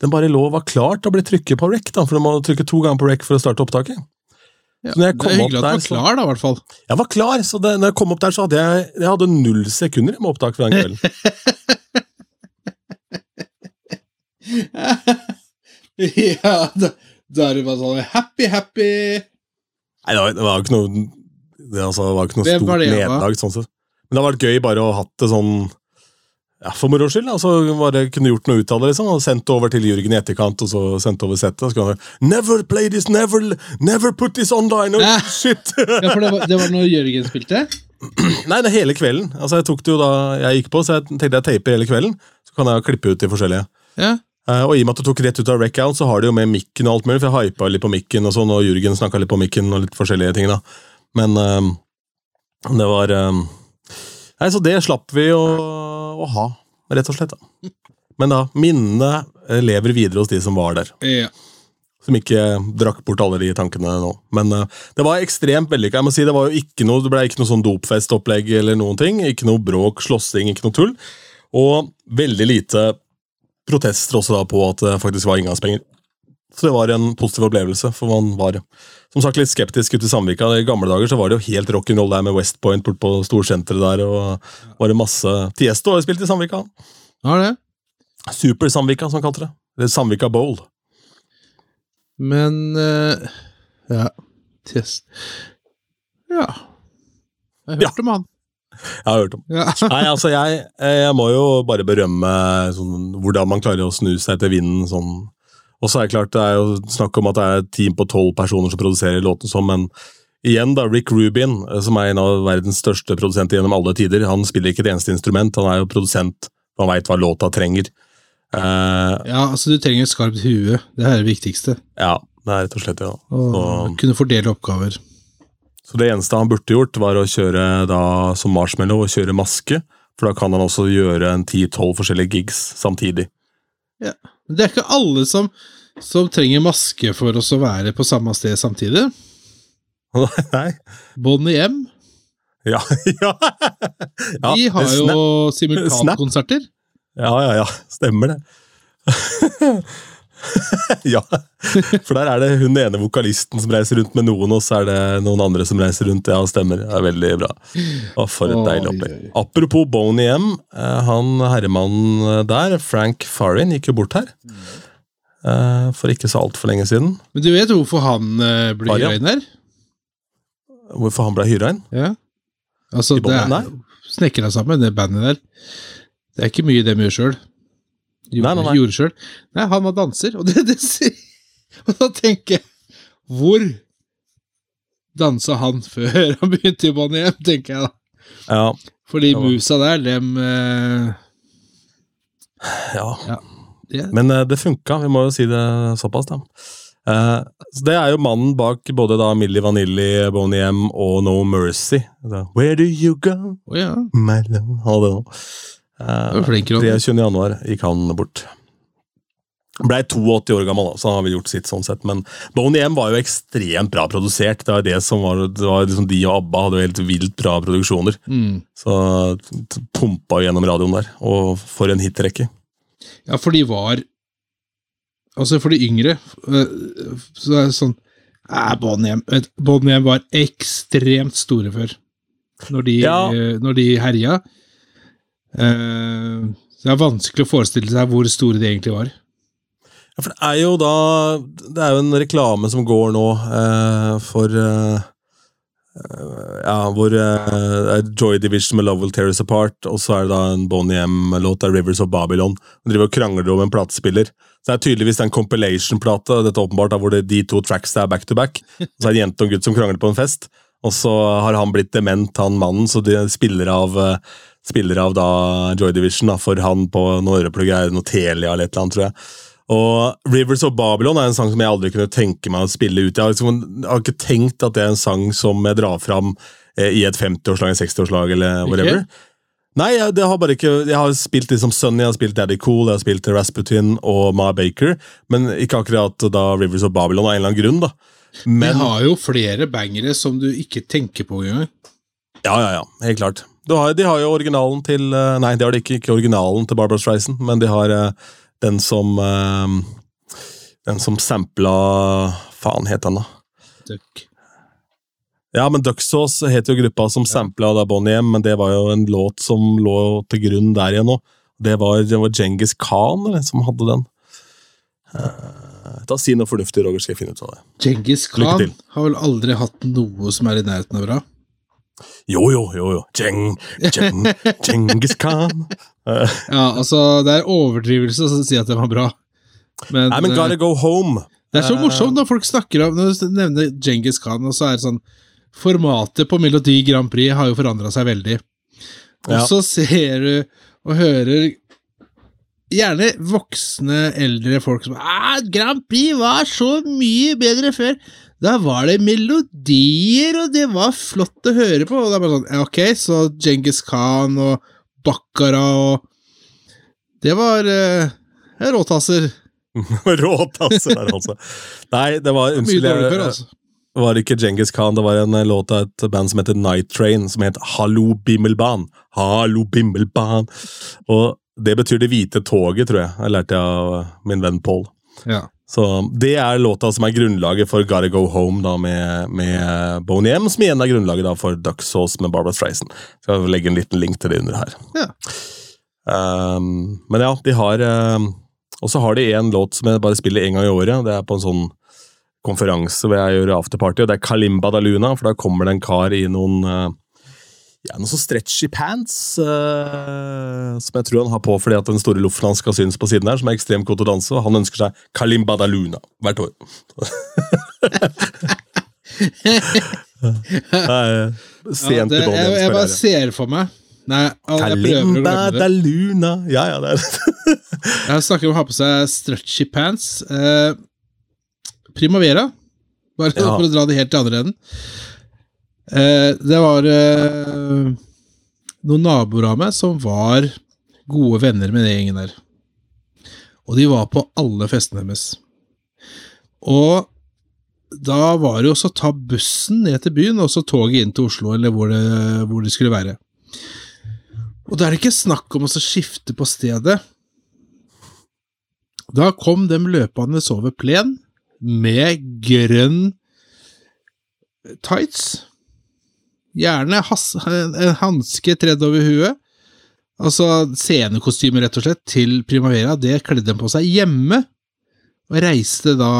Den bare lå og var klar til å bli trykket på rec, da, for du må trykke to ganger på rec for å starte opptaket. Ja. Det er hyggelig at du var klar, da, i hvert fall. Jeg var klar, så det, når jeg kom opp der, så hadde jeg, jeg hadde null sekunder med opptak fra den kvelden. ja, da, da er det bare sånn happy, happy. Nei, det var, det var jo ikke noe Det, altså, det var ikke noe det stort nederlag. Sånn sett. Men det har vært gøy bare å ha hatt det sånn ja, for moro skyld. Altså, bare kunne gjort noe ut av det. liksom, og Sendt det over til Jørgen i etterkant, og så sendt over settet. Så kan han Never play this, never, never put this online! Oh, Ja. shit! Ja, for det var, det var når Jørgen spilte? Nei, det hele kvelden. Altså, Jeg tok det jo da jeg gikk på, så jeg tenkte jeg teiper hele kvelden. Så kan jeg klippe ut de forskjellige. Ja. Uh, og i og med at du tok rett ut av Reckout, så har det jo med mikken og alt mulig, for jeg hypa litt på mikken og sånn, og Jørgen snakka litt på mikken og litt forskjellige ting, da. Men um, det var um, Nei, så det slapp vi å, å ha, rett og slett. da. Men da, minnene eh, lever videre hos de som var der. ja. Som ikke drakk bort alle de tankene nå. Men uh, det var ekstremt vellykka. Jeg må si, Det var jo ikke noe, det ble ikke noe sånn dopfestopplegg eller noen ting. Ikke noe bråk, slåssing, ikke noe tull. Og veldig lite protester også da på at det faktisk var inngangspenger. Så det var en positiv opplevelse, for man var som sagt litt skeptisk ute i Sandvika. I gamle dager så var det jo helt rock'n'roll der med West Point bort på storsenteret der, og var det masse Tiesto har jo spilt i Sandvika. Ja, det. Super Sandvika, som han kalte det. Eller Samvika Bowl. Men uh, Ja. Tiesto Ja. Jeg har Ja. om han. Jeg har hørt om. Ja. Nei, altså jeg, jeg må jo bare berømme sånn, hvordan man klarer å snu seg til vinden. Sånn. Og så er det klart, det er jo snakk om at det er et team på tolv personer som produserer låten sånn, men igjen da, Rick Rubin, eh, som er en av verdens største produsenter gjennom alle tider, han spiller ikke et eneste instrument, han er jo produsent, han veit hva låta trenger. Uh, ja, altså du trenger et skarpt hue. Det er det viktigste. ja, det er rett og slett det. Ja. Og Så- kunne fordele oppgaver. Så det eneste han burde gjort, var å kjøre da som marshmallow og kjøre maske, for da kan han også gjøre en 10-12 forskjellige gigs samtidig. Men det er ikke alle som, som trenger maske for oss å være på samme sted samtidig. Nei, Bonnie M Ja, ja. ja de har jo simultankonserter. Ja, ja, ja. Stemmer det. ja, for der er det hun ene vokalisten som reiser rundt med noen, og så er det noen andre som reiser rundt. Ja, stemmer. Det er veldig bra. Å, for et deilig opplegg. Apropos Boney M. eh, Han herremannen der, Frank Farin, gikk jo bort her. eh, For ikke så altfor lenge siden. Men du vet hvorfor han ble blir hyra inn her? Hvorfor han ble hyra inn? Ja. Altså, det er snekra sammen, det bandet der. Det er ikke mye de gjør sjøl. Nei, nei, nei. Gjorde sjøl. Nei, han var danser, og det, det Og da tenker jeg Hvor dansa han før han begynte i Bonnie M, tenker jeg da. Ja, For de Ja. musa der, dem eh, ja. det, Men eh, det funka, vi må jo si det såpass, da. Uh, så det er jo mannen bak både da Milli Vanilli, Boney M og No Mercy. Da, Where do you go, oh, ja. my love? Flink, Eh, Ronny. 23. januar gikk han bort. Blei 82 år gammel, så han har vel gjort sitt sånn sett. Men Boney M var jo ekstremt bra produsert. Det var det som var, det var liksom De og ABBA hadde jo helt vilt bra produksjoner. Mm. Så pumpa gjennom radioen der. Og for en hitrekke. Ja, for de var Altså, for de yngre eh, Så er det sånn eh, Bonnie M vet, Bonnie M var ekstremt store før. Når de, Ja. eh, når de herja. Eh, så det er vanskelig å forestille seg hvor store de egentlig var. Ja, for det er jo da Det er jo en reklame som går nå eh, for eh, eh, Ja, hvor eh, er Joy Division med Love Will Tear Us Apart, og så er det da en Bonnie M-låt av Rivers of Babylon. De driver og krangler om en platespiller. Så det er tydeligvis en compilation-plate, dette åpenbart, hvor det, de to tracks er back to back. Så er det en jente og en gutt som krangler på en fest, og så har han blitt dement, han mannen, så de spiller av eh, Spiller av da Joy Division da, for han på noen øreplugg, er noe Telia eller et eller annet, tror jeg. Og Rivers of Babylon er en sang som jeg aldri kunne tenke meg å spille ut. Jeg har, liksom, jeg har ikke tenkt at det er en sang som jeg drar fram eh, i et 50-årslag, en 60-årslag eller whatever. Nei, jeg, det har bare ikke, jeg har spilt liksom Sunny, jeg har spilt Daddy Cool, jeg har spilt Rasputin og Ma Baker, men ikke akkurat da Rivers of Babylon av en eller annen grunn. da. Men, Vi har jo flere bangere som du ikke tenker på engang. Ja, ja, ja, helt klart. Har, de har jo originalen til eh, Nei, de har de ikke, ikke originalen til Barbara Streisand, men de har eh, den som eh, Den som sampla Faen het den, da? Duck. Ja, men Ducksauce het jo gruppa som sampla da Bonnie M, men det var jo en låt som lå til grunn der igjen nå. Det var, det var Genghis Khan eller, som hadde den. Da ta Si noe fornuftig, Roger, skal jeg finne ut av det. Genghis Khan har vel aldri hatt noe som er i nærheten av bra? Jo, jo, jo, jo. Jeng, Jeng, Djengis Khan. Eh, Ja, altså, det er overdrivelse å si at det var bra. Men, nei, men eh, Gotta Go Home. det er så eh, morsomt når folk snakker om Når du nevner Genghis Khan, og så er det sånn Formatet på Melodi Grand Prix har jo forandra seg veldig. Og Ja. så ser du og hører gjerne voksne, eldre folk som ah, 'Grand Prix var så mye bedre før'. Da var det melodier, og det var flott å høre på. Og det er bare sånn, ok, så Genghis Khan og Bakkara og Det var eh, råtasser. Råtasser der, altså. Nei, det var Unnskyld, altså. det var ikke Genghis Khan, det var en eh, låt av et band som heter Night Train, som het Hallo Bimmelban. Hallo Bimmelban. Og det betyr Det hvite toget, tror jeg. Jeg lærte jeg av min venn Paul. Ja. Så Det er låta som er grunnlaget for Gotta Go Home da med, med Boney M, som igjen er grunnlaget da for Duck Sauce med Barbara Streisand. Skal legge en liten link til det under her. Ja. Um, men ja, de har um, Og så har de en låt som jeg bare spiller én gang i året. Det er på en sånn konferanse hvor jeg gjør afterparty, og det er Kalimba da Luna, for da kommer det en kar i noen uh, ja, noen sånn stretchy pants, uh, som jeg tror han har på fordi at den store loffen hans skal synes på siden her, som er ekstremt god til å danse, og han ønsker seg Kalimba da Luna hvert år. Nei, Ja, Sent det, i jeg, jeg bare ser for meg Nei, jeg prøver å glemme det. Luna Ja, ja, det er det. Jeg snakker om å ha på seg stretchy pants. Uh, Primavera, bare Ja. for å dra det helt til andre enden. Eh, det var eh, noen naboer av meg som var gode venner med den gjengen der. Og de var på alle festene deres. Og da var det jo også å ta bussen ned til byen, og så toget inn til Oslo, eller hvor det, hvor det skulle være. Og da er det ikke snakk om å skifte på stedet. Da kom dem løpende over plen med grønn tights. Gjerne has en hanske tredd over huet. Altså scenekostyme, rett og slett, til Primavera. Det kledde de på seg hjemme, og reiste da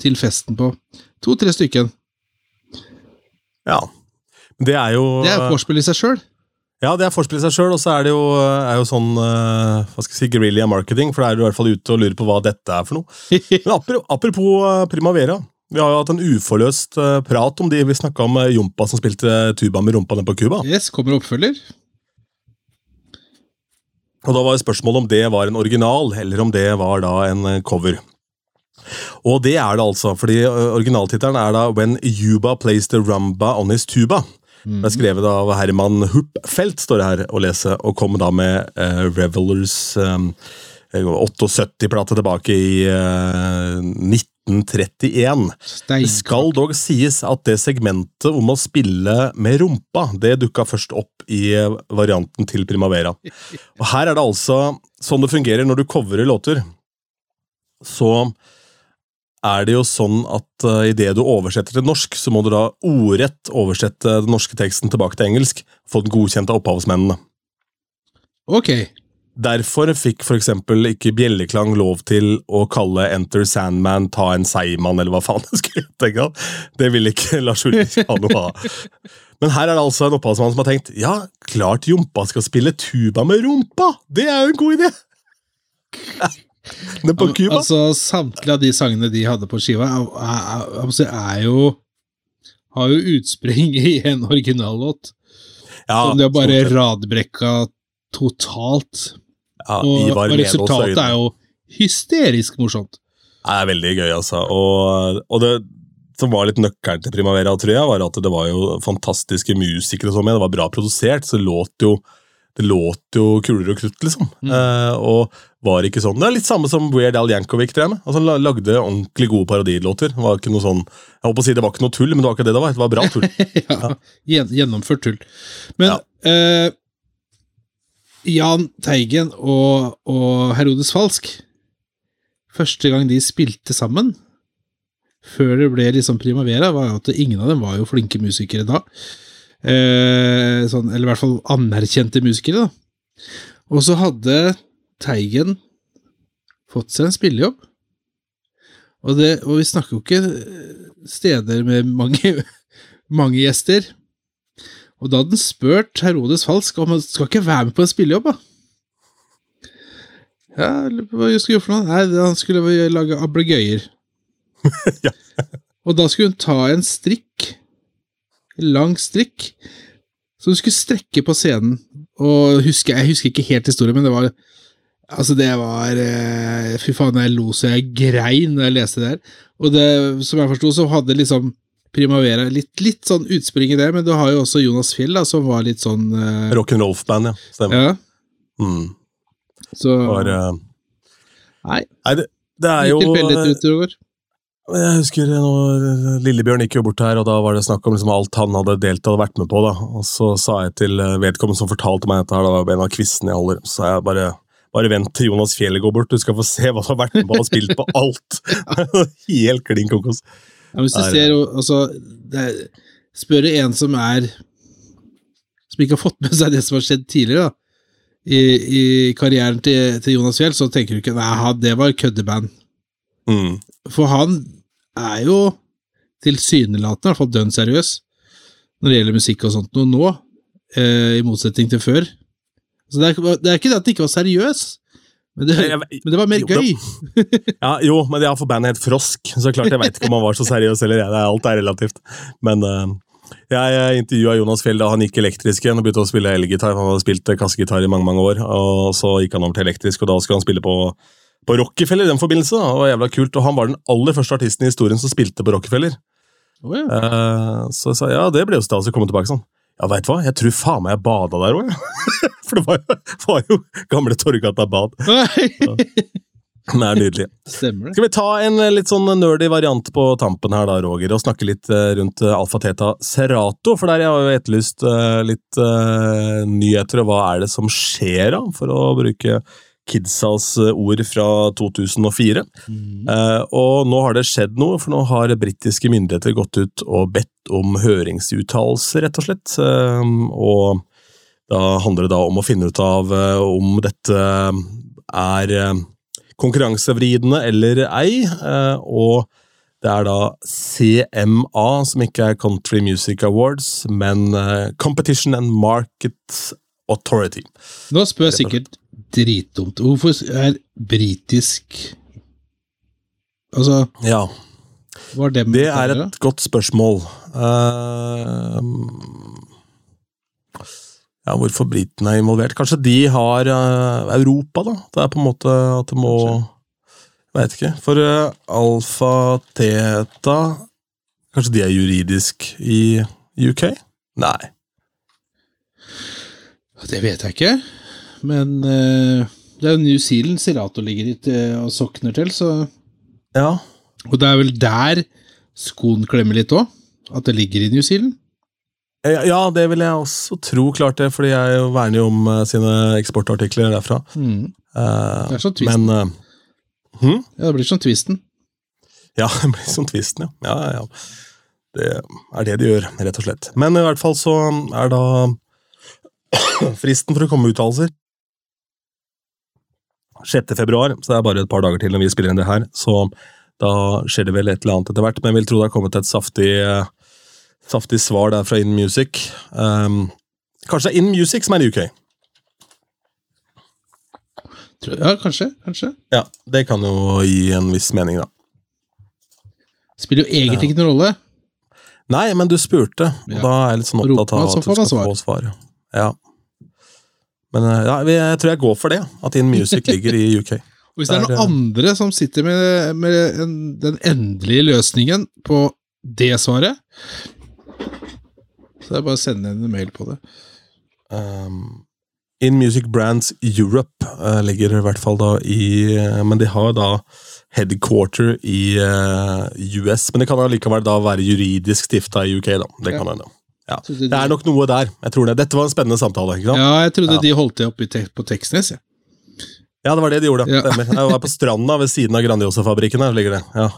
til festen på to-tre stykken. Ja. Det er jo Det er vorspiel i seg sjøl. Ja, det er forspill i seg sjøl, og så er det jo, er jo sånn eh, hva skal jeg si, guerrilla marketing, for da er du i hvert fall ute og lurer på hva dette er for noe. Men apropos, eh, Primavera. Vi har jo hatt en uforløst eh, prat om de vi snakka om eh, Jompa som spilte eh, tuba med rumpa nede på Cuba. Yes, kommer oppfølger. Og Da var spørsmålet om det var en original, eller om det var da en cover. Og det er det altså, fordi originaltittelen er da When Yuba Plays The Rumba On His Tuba. Mhm. Det er skrevet av Herman Huppfeldt, står det her å lese, og kom da med uh, Revelers um, 78-plate tilbake i uh, 90. 1931. Stein. Det skal dog sies at det segmentet om å spille med rumpa, det dukka først opp i eh, varianten til Primavera. Og her er det altså sånn det fungerer når du covrer låter. Så er det jo sånn at eh, uh, idet du oversetter til norsk, så må du da ordrett oversette den norske teksten tilbake til engelsk, få den godkjent av opphavsmennene. Ok. Derfor fikk eksempel ikke Bjelleklang lov til å kalle Enter Sandman ta en seigmann, eller hva faen det skulle tenke. Det ville ikke Lars Ulrik ha noe av. Men her er det altså en opphavsmann som har tenkt ja, klart Jompa skal spille tuba med rumpa! Det er jo en god idé! Nede på Cuba. Altså, samtlige av de sangene de hadde på skiva, er, er, er, jo Har jo utspring i en originallåt. ja, som de har bare radbrekka totalt. Ja, Og, og resultatet er jo hysterisk morsomt. Det er veldig gøy, altså. Og, og det som var litt nøkkelen til Primavera, tror jeg, var at det var jo fantastiske musikere og sånn med. Det var bra produsert, så det låt jo det låt jo kulere og krutt, liksom. Mm. Eh, og var ikke sånn Det er litt samme som Weird Al Yankovic drev med. Altså, han lagde ordentlig gode parodilåter. Det var ikke noe sånn Jeg håper å si det var ikke noe tull, men det var ikke det det var. Det var bra tull. ja, ja. Gjennomført tull. Men Ja. eh, Jahn Teigen og, og Herodes Falsk Første gang de spilte sammen, før det ble liksom Primavera, var at ingen av dem var jo flinke musikere da. Eh, sånn, eller i hvert fall anerkjente musikere, da. Og så hadde Teigen fått seg en spillejobb. Og, det, og vi snakker jo ikke steder med mange, mange gjester. Og da hadde han spurt Herodes Falsk om han skal ikke være med på en spillejobb, da. Ja, hva skulle gjøre for noe? Nei, han skulle lage ablegøyer. Ja. Og da skulle hun ta en strikk, en lang strikk, som hun skulle strekke på scenen. Og husker, jeg husker ikke helt historien, men det var Altså, det var eh, Fy faen, jeg lo så jeg grein da jeg leste det her. Og det, som jeg forsto, så hadde liksom Primavera litt, litt sånn utspring i det, men du har jo også Jonas Fjell, da, som var litt sånn uh, Rock'n'Rolf-band, ja. Stemmer. Ja, Mm. så var, uh, Nei, nei, det, det er jo tilfeldig. Jeg husker når Lillebjørn gikk jo bort her, og da var det snakk om liksom alt han hadde delt og vært med på. da. Og Så sa jeg til eh, vedkommende som fortalte meg dette, her, da var en av quizene jeg holder, så sa jeg bare bare vent til Jonas Fjellet går bort, du skal få se hva du har vært med på og spilt på alt! Helt klin kokos. Ja, hvis du Er- ser altså, det er, Spør en som er Som ikke har fått med seg det som har skjedd tidligere, da. I, i karrieren til, til Jonas Fjell, så tenker du ikke Nei, det var køddeband. Mm. For han er jo tilsynelatende i hvert fall dønn seriøs når det gjelder musikk og sånt noe nå, eh, i motsetning til før. Så det er, det er ikke det at det ikke var seriøs, men det, men det var mer gøy. Ja, jo, men har for bandet het Frosk, så klart jeg veit ikke om han var så seriøs eller jeg. Det alt er relativt. Men uh, jeg intervjua Jonas Fjell da han gikk elektrisk igjen og begynte å spille elgitar. Han hadde spilt eh, kassegitar i mange mange år, og så gikk han over til elektrisk, og da skulle han spille på, på Rockefeller i den forbindelse. da, det var jævla kult, og Han var den aller første artisten i historien som spilte på Rockefeller. Oh, ja. uh, så jeg sa ja, det ble jo stas å komme tilbake sånn. Ja, veit du hva, jeg tror faen meg jeg bada der òg. For det var jo, var jo gamle Torgata bad. Det er nydelig. Stemmer det. Skal vi ta en eh, litt sånn nerdy variant på tampen her da, Roger, og snakke litt eh, rundt eh, Alfa Teta Serato, for der jeg har jo etterlyst litt uh, nyheter, og hva er det som skjer da, for å bruke Kidsas eh, ord fra 2004. Eh, og nå har det skjedd noe, for nå har britiske myndigheter gått ut og bedt om høringsuttalelser, rett og slett. Eh, og da handler det da om å finne ut av eh, om dette er eh, konkurransevridende eller ei, eh, og det er da CMA, som ikke er Country Music Awards, men Competition and Market Authority. Nå spør sikkert dritdumt. Hvorfor er britisk Altså, Ja. Det, Det er et godt spørsmål. Uh, ja, hvorfor britene er involvert? Kanskje de har uh, Europa, da? Det er på en måte at det må Veit ikke. For uh, Alfa Teta Kanskje de er juridisk i UK? Nei. Det vet jeg ikke, men eh, det er jo New Zealand Serato ligger i eh, og sokner til, så Ja. Og det er vel der skoen klemmer litt òg? At det ligger i New Zealand? Ja, det vil jeg også tro, klart det, fordi jeg verner jo om eh, sine eksportartikler derfra. Mm. Det er sånn twisten. men uh, hm? Ja, det blir sånn twisten. Ja, det blir sånn tvisten, ja. ja. ja, ja. Det er det de gjør, rett og slett. Men i hvert fall så er da fristen for å komme med uttalelser 6. februar, så det er bare et par dager til når vi spiller inn det her. Så da skjer det vel et eller annet etter hvert, men jeg vil tro det har kommet et saftig, saftig svar der fra In Music. Um, kanskje det er In Music som er i UK? Ja, kanskje. kanskje. Ja, det kan jo gi en viss mening, da. Spiller jo egentlig ikke noen rolle. Nei, men du spurte, og Ja. da er jeg litt sånn opptatt av at du skal få svar. Ja. Men eh, ja, jeg tror jeg går for det, at In Music ligger i UK. Hvis det er noen eh, andre som sitter med, med en, den endelige løsningen på det svaret, så er det bare å sende en mail på det. Um, In Music Brands Europe uh, ligger i hvert fall da i uh, Men de har da headquarter i uh, US, men det kan allikevel da være juridisk stifta i UK, da. Det Ja. kan hende. Ja. Det- er nok noe der. Jeg tror det. Dette var en spennende samtale. ikke sant? Ja, jeg trodde Ja. de holdt det oppe te på Teksnes. Ja. Ja, det var det de gjorde. Ja. Stemmer. Jeg var på stranda ved siden av Grandiosa-fabrikken. her ligger det. Ja.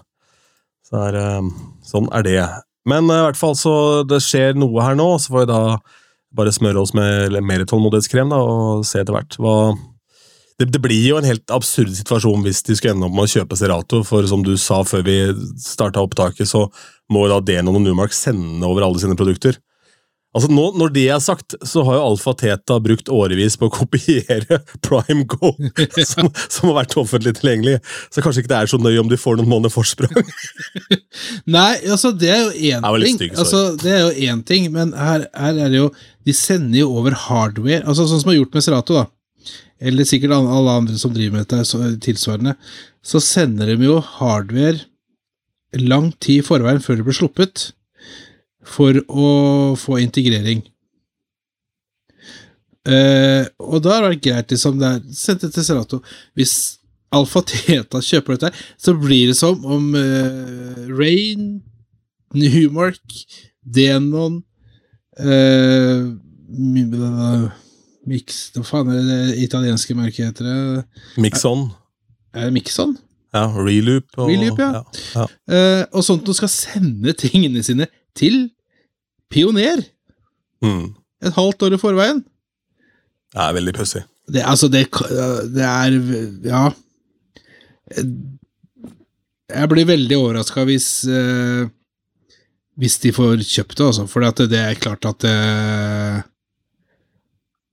Så er, eh, sånn er det. Men eh, i hvert fall så det skjer noe her nå, så får vi da bare smøre oss med mer tålmodighetskrem da, og se etter hvert hva det, det blir jo en helt absurd situasjon hvis de skulle ende opp med å kjøpe Serato, for som du sa før vi starta opptaket, så må jo da Denon og Numark sende over alle sine produkter. Altså nå, Når det er sagt, så har jo Alfa Teta brukt årevis på å kopiere Prime Go, som, som har vært offentlig tilgjengelig. Så kanskje ikke det er så nøye om de får noen måneder forsprang. Nei, altså, det er jo én ting. stygg. Altså, det er jo én ting, men her, her er det jo De sender jo over hardware, altså sånn som de har gjort med Serato, da. Eller sikkert alle andre som driver med dette så, tilsvarende. Så sender de jo hardware lang tid i forveien før det blir sluppet, for å få integrering. Uh, og da har det greit, liksom, det er sendt det til Serato. Hvis Alfa Teta kjøper dette, så blir det som om uh, Rain, Newmark, Denon uh, Mix Hva faen er det det italienske merket heter? det? Mixon. Er det Mixon? Ja, Reloop. Og, Reloop, ja. ja. Eh, og sånt noe skal sende tingene sine til Pioner Mm. et halvt år i forveien. Det er veldig pussig. Det, altså, det, det er Ja. Jeg blir veldig overraska hvis eh, Hvis de får kjøpt det, altså. For det, det er klart at eh,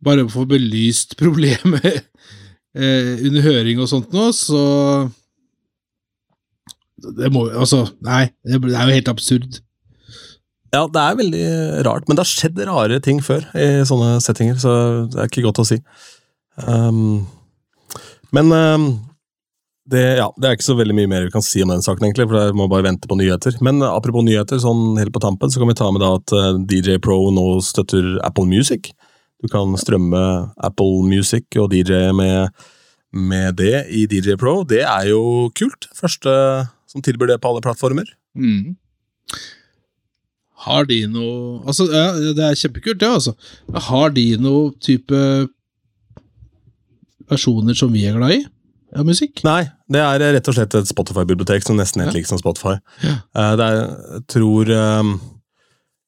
Bare å få belyst problemet eh, under høring og sånt nå, så Det må Altså, nei. Det er jo helt absurd. Ja, det er veldig rart, men det har skjedd rare ting før i sånne settinger, så det er ikke godt å si. Um, men um, det, ja, det er ikke så veldig mye mer vi kan si om den saken, egentlig, for vi må bare vente på nyheter. Men apropos nyheter, sånn helt på tampen, så kan vi ta med da at uh, DJ Pro nå støtter Apple Music. Du kan strømme Apple Music og DJ med, med det i DJ Pro. Det er jo kult. Første som tilbyr det på alle plattformer. Mm. Har de noe Altså, ja, det er kjempekult, det, altså. Har de noe type versjoner som vi er glad i av musikk? Nei, det er rett og slett et Spotify-bibliotek som nesten helt Ja. liker som Spotify. Ja. Uh, Det er, jeg tror um,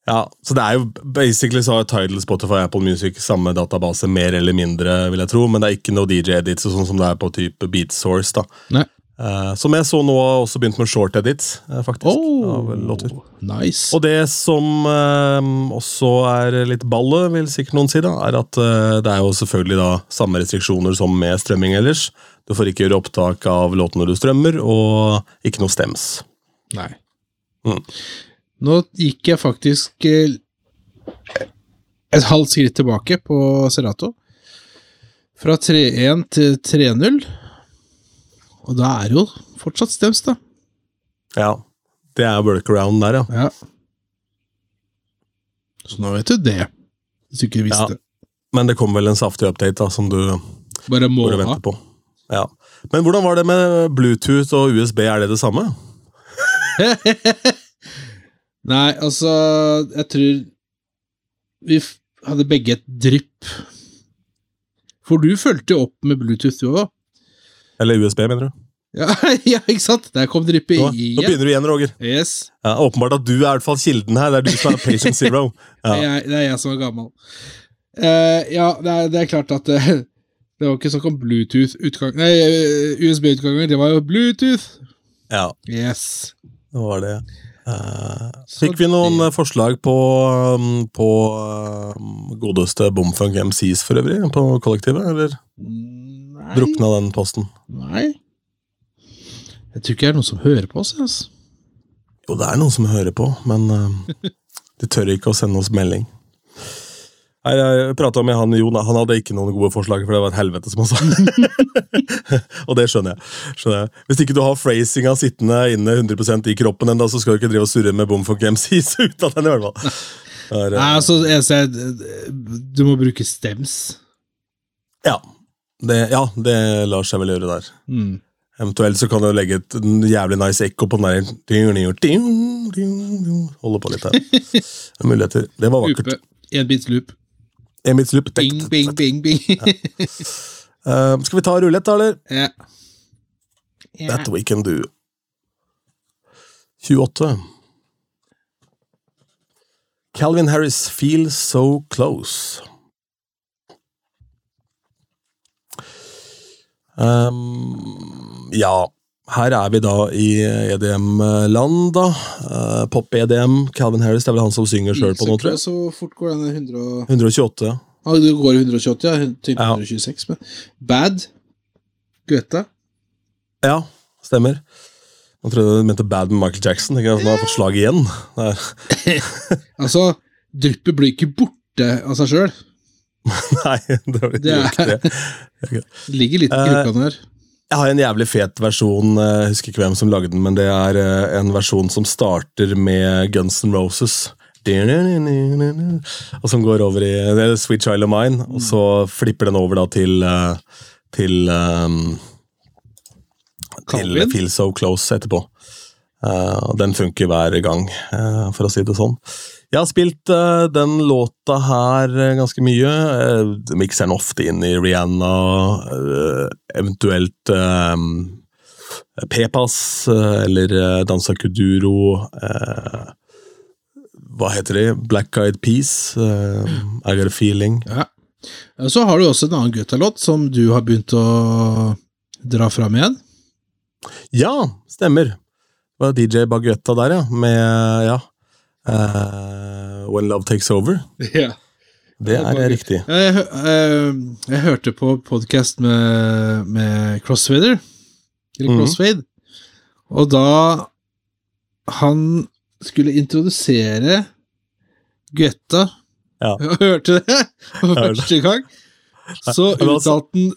Ja, så det er jo basically så har Tidal, Spotify, Apple Music samme database, mer eller mindre, vil jeg tro, men det er ikke noe DJ-edits sånn som det er på type Beat Source, da. Nei. Eh, som jeg så nå har også begynt med short edits, uh, faktisk. av låter. Oh, nice. Og det som uh, også er litt ballet, vil sikkert noen si, da, er at det er jo selvfølgelig da samme restriksjoner som med strømming ellers. Du får ikke gjøre opptak av låten når du strømmer, og ikke noe stems. Nei. Mm. Nå gikk jeg faktisk et halvt skritt tilbake på Serato. Fra 3-1 til 3-0. Og da er jo fortsatt stems, da. Ja. Det er workaround der, ja. Ja. Så nå vet du det, hvis du ikke visste. Men det kom vel en saftig update da, som du Bare må venter på. Ja. Men hvordan var det med Bluetooth og USB? Er det det samme? Nei, altså Jeg tror vi hadde begge et drypp. For du fulgte jo opp med Bluetooth, du òg. Eller USB, mener du? Ja, ja, ikke sant? Der kom dryppet igjen. nå begynner du igjen, Roger. Yes. Ja, åpenbart at du er i hvert fall kilden her. Det er du som er patient zero. Det, er, det er jeg som er gammel. Uh, ja, det er, det er klart at det, det var ikke snakk om Bluetooth-utgang Nei, eh, USB-utganger. Det var jo Bluetooth. ja, Yes. det var det. Uh, fikk vi noen det- forslag på, um, på godeste Bomfunk MCs for øvrig? På kollektivet, eller Nei. drukna den posten? Nei. Jeg tror ikke det er noen som hører på oss. Altså. Jo, det er noen som hører på, men uh, de tør ikke å sende oss melding. Nei, Jeg prata med han Jon, han hadde ikke noen gode forslag, for det var et helvete, som han sa. og det skjønner jeg. skjønner jeg. Hvis ikke du har phrasinga sittende inne 100 i kroppen ennå, så skal du ikke drive og surre med Bomfunk MCs ut av den, i hvert fall. Er, eh, Nei, altså, jeg ser, du må bruke stems. ja, det, ja, det lar seg vel gjøre der. Mm. Eventuelt så kan du legge et jævlig nice ekko på den der Holde på litt her. Er Muligheter. Det var vakkert. En bits loop. Emils loop. Bing, bing, bing, bing. uh, skal vi ta rulett, da, eller? ja. Yeah. That we can do. 28. Calvin Harris, Feel So Close. Um, ja, her er vi da i EDM-land, da. Uh, Pop-EDM. Calvin Harris, det er vel han som synger sjøl på noe, tror jeg. Så fort går den 100 128. ja. ah, det går 128, ja. Til Ja. 126, men Bad. Guetta. Ja, stemmer. Man trodde du mente Bad med Michael Jackson. Ikke? Nå har jeg fått slag igjen. Altså, dryppet blir ikke borte av seg sjøl. nei, det er- ikke det. Det ligger litt i Eh, gruppa der. Jeg har en jævlig fet versjon, eh, jeg husker ikke hvem som lagde den, men det er eh, en versjon som starter med Guns N' Roses. Og som går over i Sweet Child of Mine, og så flipper den over da til eh, til um, til Feel So Close etterpå. Eh, og den funker hver gang, eh, for å si det sånn. Jeg har spilt uh, den låta her uh, ganske mye. Uh, mikser den ofte inn i Rihanna, eh, eventuelt Pepas eh, eller Dansa Kuduro. eh, hva heter de? Black Eyed Peas. I Got a Feeling. Ja. Så har du også en annen guttalåt som du har begynt å dra fram igjen. Ja, stemmer. Det var DJ Baguetta der, ja. Med ja. Eh, When Love Takes Over. Ja. Det er det riktig. Jeg, hø- eh, jeg hørte på podkast med, med Crossfader, eller Mhm. Crossfade, og da han skulle introdusere Guetta Ja. Jeg hørte det for første gang. Så altså- uttalte han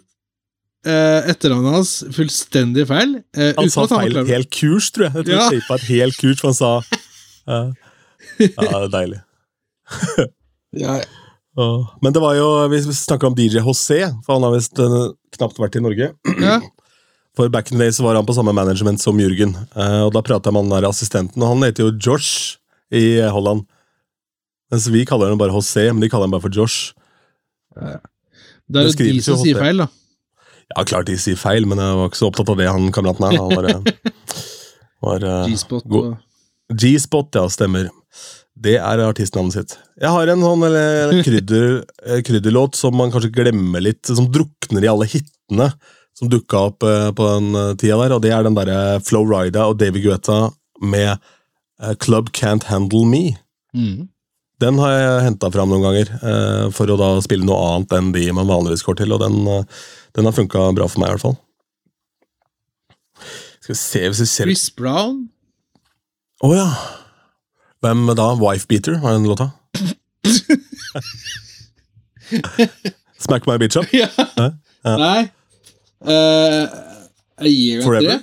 eh, etternavnet hans fullstendig feil. Eh, Han sa han feil helt kurs, tror jeg. Jeg tror Ja. jeg et helt kurs, for han sa ja. Ja, det er deilig. Ja. Men det var jo, vi snakker om DJ José, for han har visst eh, knapt vært i Norge. ja. For back in the day så var han på samme management som Jürgen. Eh, og da prata jeg med han der assistenten, og han heter jo Josh i eh, Holland. Mens vi kaller han bare José, men de kaller han bare for Josh. Det er jo de som sier feil, da. Ja, klart de sier feil, men jeg var ikke så opptatt av det, han kameraten her. Han var, var G-spot G-spot, ja, stemmer. Det er artistnavnet sitt. Jeg har en sånn eller, krydder, eh, krydderlåt som man kanskje glemmer litt, som drukner i alle hitene som dukka opp eh, på den eh, tida der, og det er den derre Flo Rida og David Guetta med Club Can't Handle Me. mm. Den har jeg henta fram noen ganger, for å da spille noe annet enn de man vanligvis går til, og den, den har funka bra for meg, i hvert fall. Skal vi se hvis vi ser Chris Brown. Å ja. Hvem da? Wifebeater, var den låta? Smack my bitch up? Ja. Ja. Nei. Uh, jeg gir Forever? tre.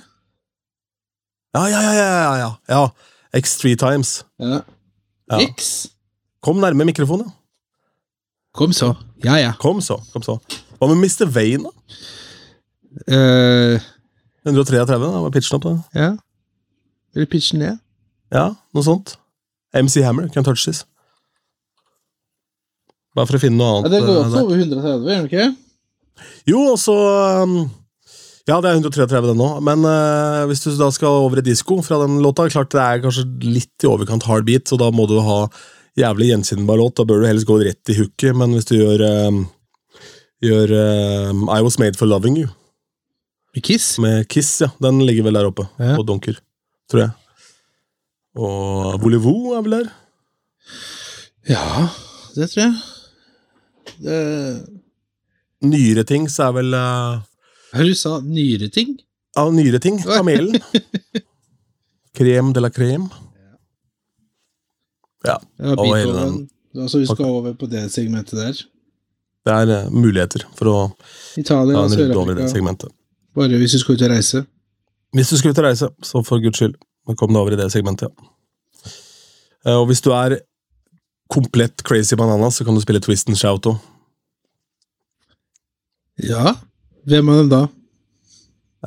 Ja, ja, ja, ja, ja, ja. X three times. Ja. X. Kom nærme mikrofonen. Kom så. Ja, ja. Kom så. kom så. Hva med Mr. Vane, da? Uh, 133, da var pitchen opp. da. ja. Eller du pitche ned? Ja, noe sånt. MC Hammer, can Touch This. Bare for å finne noe Ja, annet. det går eh, også der. over 130, gjør det ikke? Jo, altså um, Ja, det er 133 den nå, men uh, hvis du da skal over i disko fra den låta Klart det er kanskje litt i overkant hard beat, så da må du ha jævlig gjenkjennbar låt. Da bør du helst gå rett i hooket, men hvis du gjør um, Gjør um, I Was Made For Loving You Med Kiss? med Kiss, ja. Den ligger vel der oppe Ja. og dunker, tror jeg. Og Voulez-vous er vel der. Ja, det tror jeg. Det... Nyere ting så er vel uh, Hva du sa nyere ting? Ja, nyere ting. Kamelen. Krem de la crème. Ja. Ja, Og hele den. Altså, vi skal over på det segmentet der. Det er uh, muligheter for å Italia ta en runde over det segmentet. Bare hvis du skal ut og reise. Hvis du skal ut og reise, så for guds skyld, kom deg over i det segmentet, ja. Eh, Og hvis du er komplett crazy bananas, så kan du spille Twist and Shout òg. Ja. Hvem av dem da?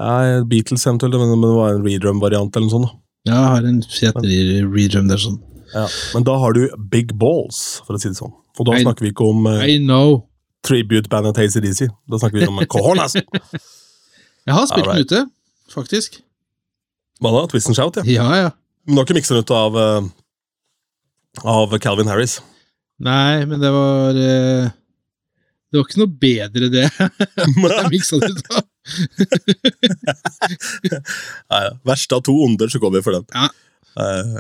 Ja, Beatles eventuelt, men men det var en redrum-variant eller noe sånt. da. Ja, jeg har en fet redrum der sånn. Ja. Men da har du big balls, for å si det sånn. Og da I, snakker vi ikke om I know. tribute-bandet ACDC. Da snakker vi om cojones. Jeg har spilt den ute, faktisk. Hva da? Twist and Shout, ja. Ja, ja. Men du har ikke miksa den ut av, eh, av Calvin Harris? Nei, men det var eh, Det var ikke noe bedre, det. Jeg miksa det ut av. Nei, ja. Verst av to onder, så går vi for den. Ja. Eh,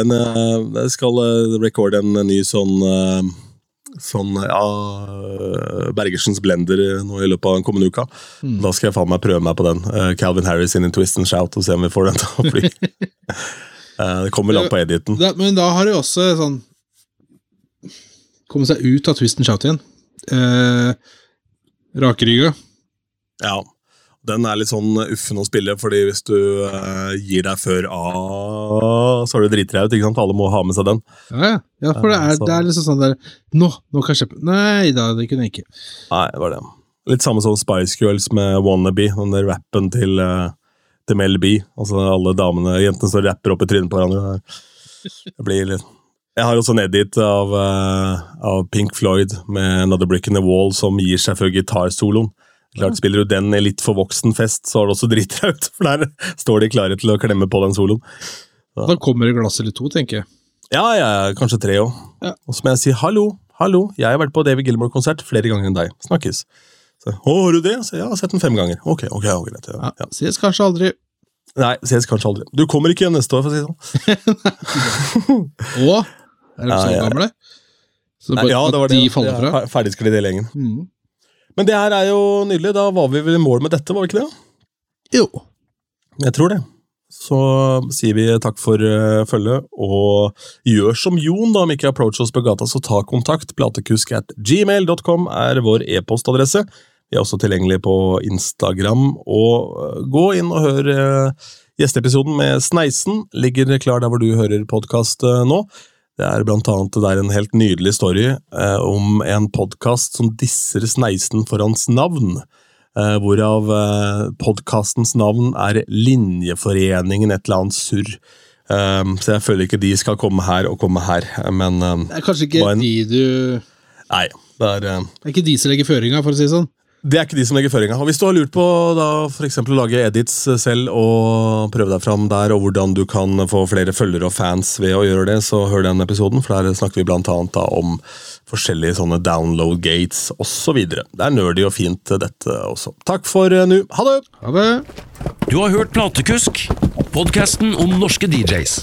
eh, jeg skal recorde en ny sånn Sånn, ja eh, Bergersens blender nå i løpet av den kommende uka. Mm. Da skal jeg faen meg prøve meg på den. Eh, Calvin Harris in Twist and Shout, og se om vi får den til å fly. Eh, det kommer vel an på editen. Da, men da har det også sånn Komme seg ut av twist and shout igjen. Eh, Rakrygga. Ja. Den er litt sånn uffen å spille, fordi hvis du eh, gir deg før A, så er du drittraut. ikke sant? Alle må ha med seg den. Ja, ja. ja, for det er, så- det er liksom sånn der Nå, nå kan jeg kjøpe Nei da, det kunne jeg ikke. Nei, det var det. Litt samme som Spice Girls med Wannabe, den der rappen til, uh, til Mel B. Altså alle damene, jentene står og rapper opp i trynet på hverandre. Det blir litt... Jeg har også en edit av, uh, av Pink Floyd med Another Brick in the Wall som gir seg før gitarsoloen. Klart Spiller du den i litt for voksen fest, så er det også dritraut, for der står de klare til å klemme på den soloen. Da kommer det glass eller to, tenker jeg. Ja, ja, kanskje tre òg. Ja. Og så må jeg si hallo, hallo, jeg har vært på David Gilmore-konsert flere ganger enn deg. Snakkes. Så, Å, har du det? Så, ja, jeg har sett den fem ganger. Ok, ok, ok, greit. Ja. Ja. Ses kanskje aldri. Nei, ses kanskje aldri. Du kommer ikke igjen neste år, for å si det sånn. Og er de så gamle? Så Nei, bare ja, det var det. de faller fra? Ja, Ferdigsklidd hele gjengen. Mm. Men det her er jo nydelig. Da var vi vel i mål med dette, var vi ikke det? Jo. Jeg tror det. Så sier vi takk for uh, følget, og gjør som Jon, da, om ikke approach oss på gata, så ta kontakt. Platekusk at gmail.com er vår e-postadresse. Vi er også tilgjengelig på Instagram, og uh, gå inn og hør uh, gjesteepisoden med Sneisen. Ligger klar der hvor du hører podkast nå. Det er blant annet det er en helt nydelig story eh, om en podkast som disser Sneisen for hans navn. Eh, hvorav eh, podkastens navn er Linjeforeningen et eller annet surr. Eh, så jeg føler ikke de skal komme her og komme her, men eh, Det er kanskje ikke en- de du nei. Det er, eh, Det er ikke de som legger føringa, for å si det sånn. Det er ikke de som legger føringa. Hvis du har lurt på da, for eksempel, å lage edits selv og prøve deg fram der, og hvordan du kan få flere følgere og fans ved å gjøre det, så hør den episoden, for der snakker vi annet om forskjellige sånne download gates osv. Det er nerdy og fint, dette også. Takk for nå. Ha det! Ha det. Du har hørt Platekusk, podkasten om norske DJs.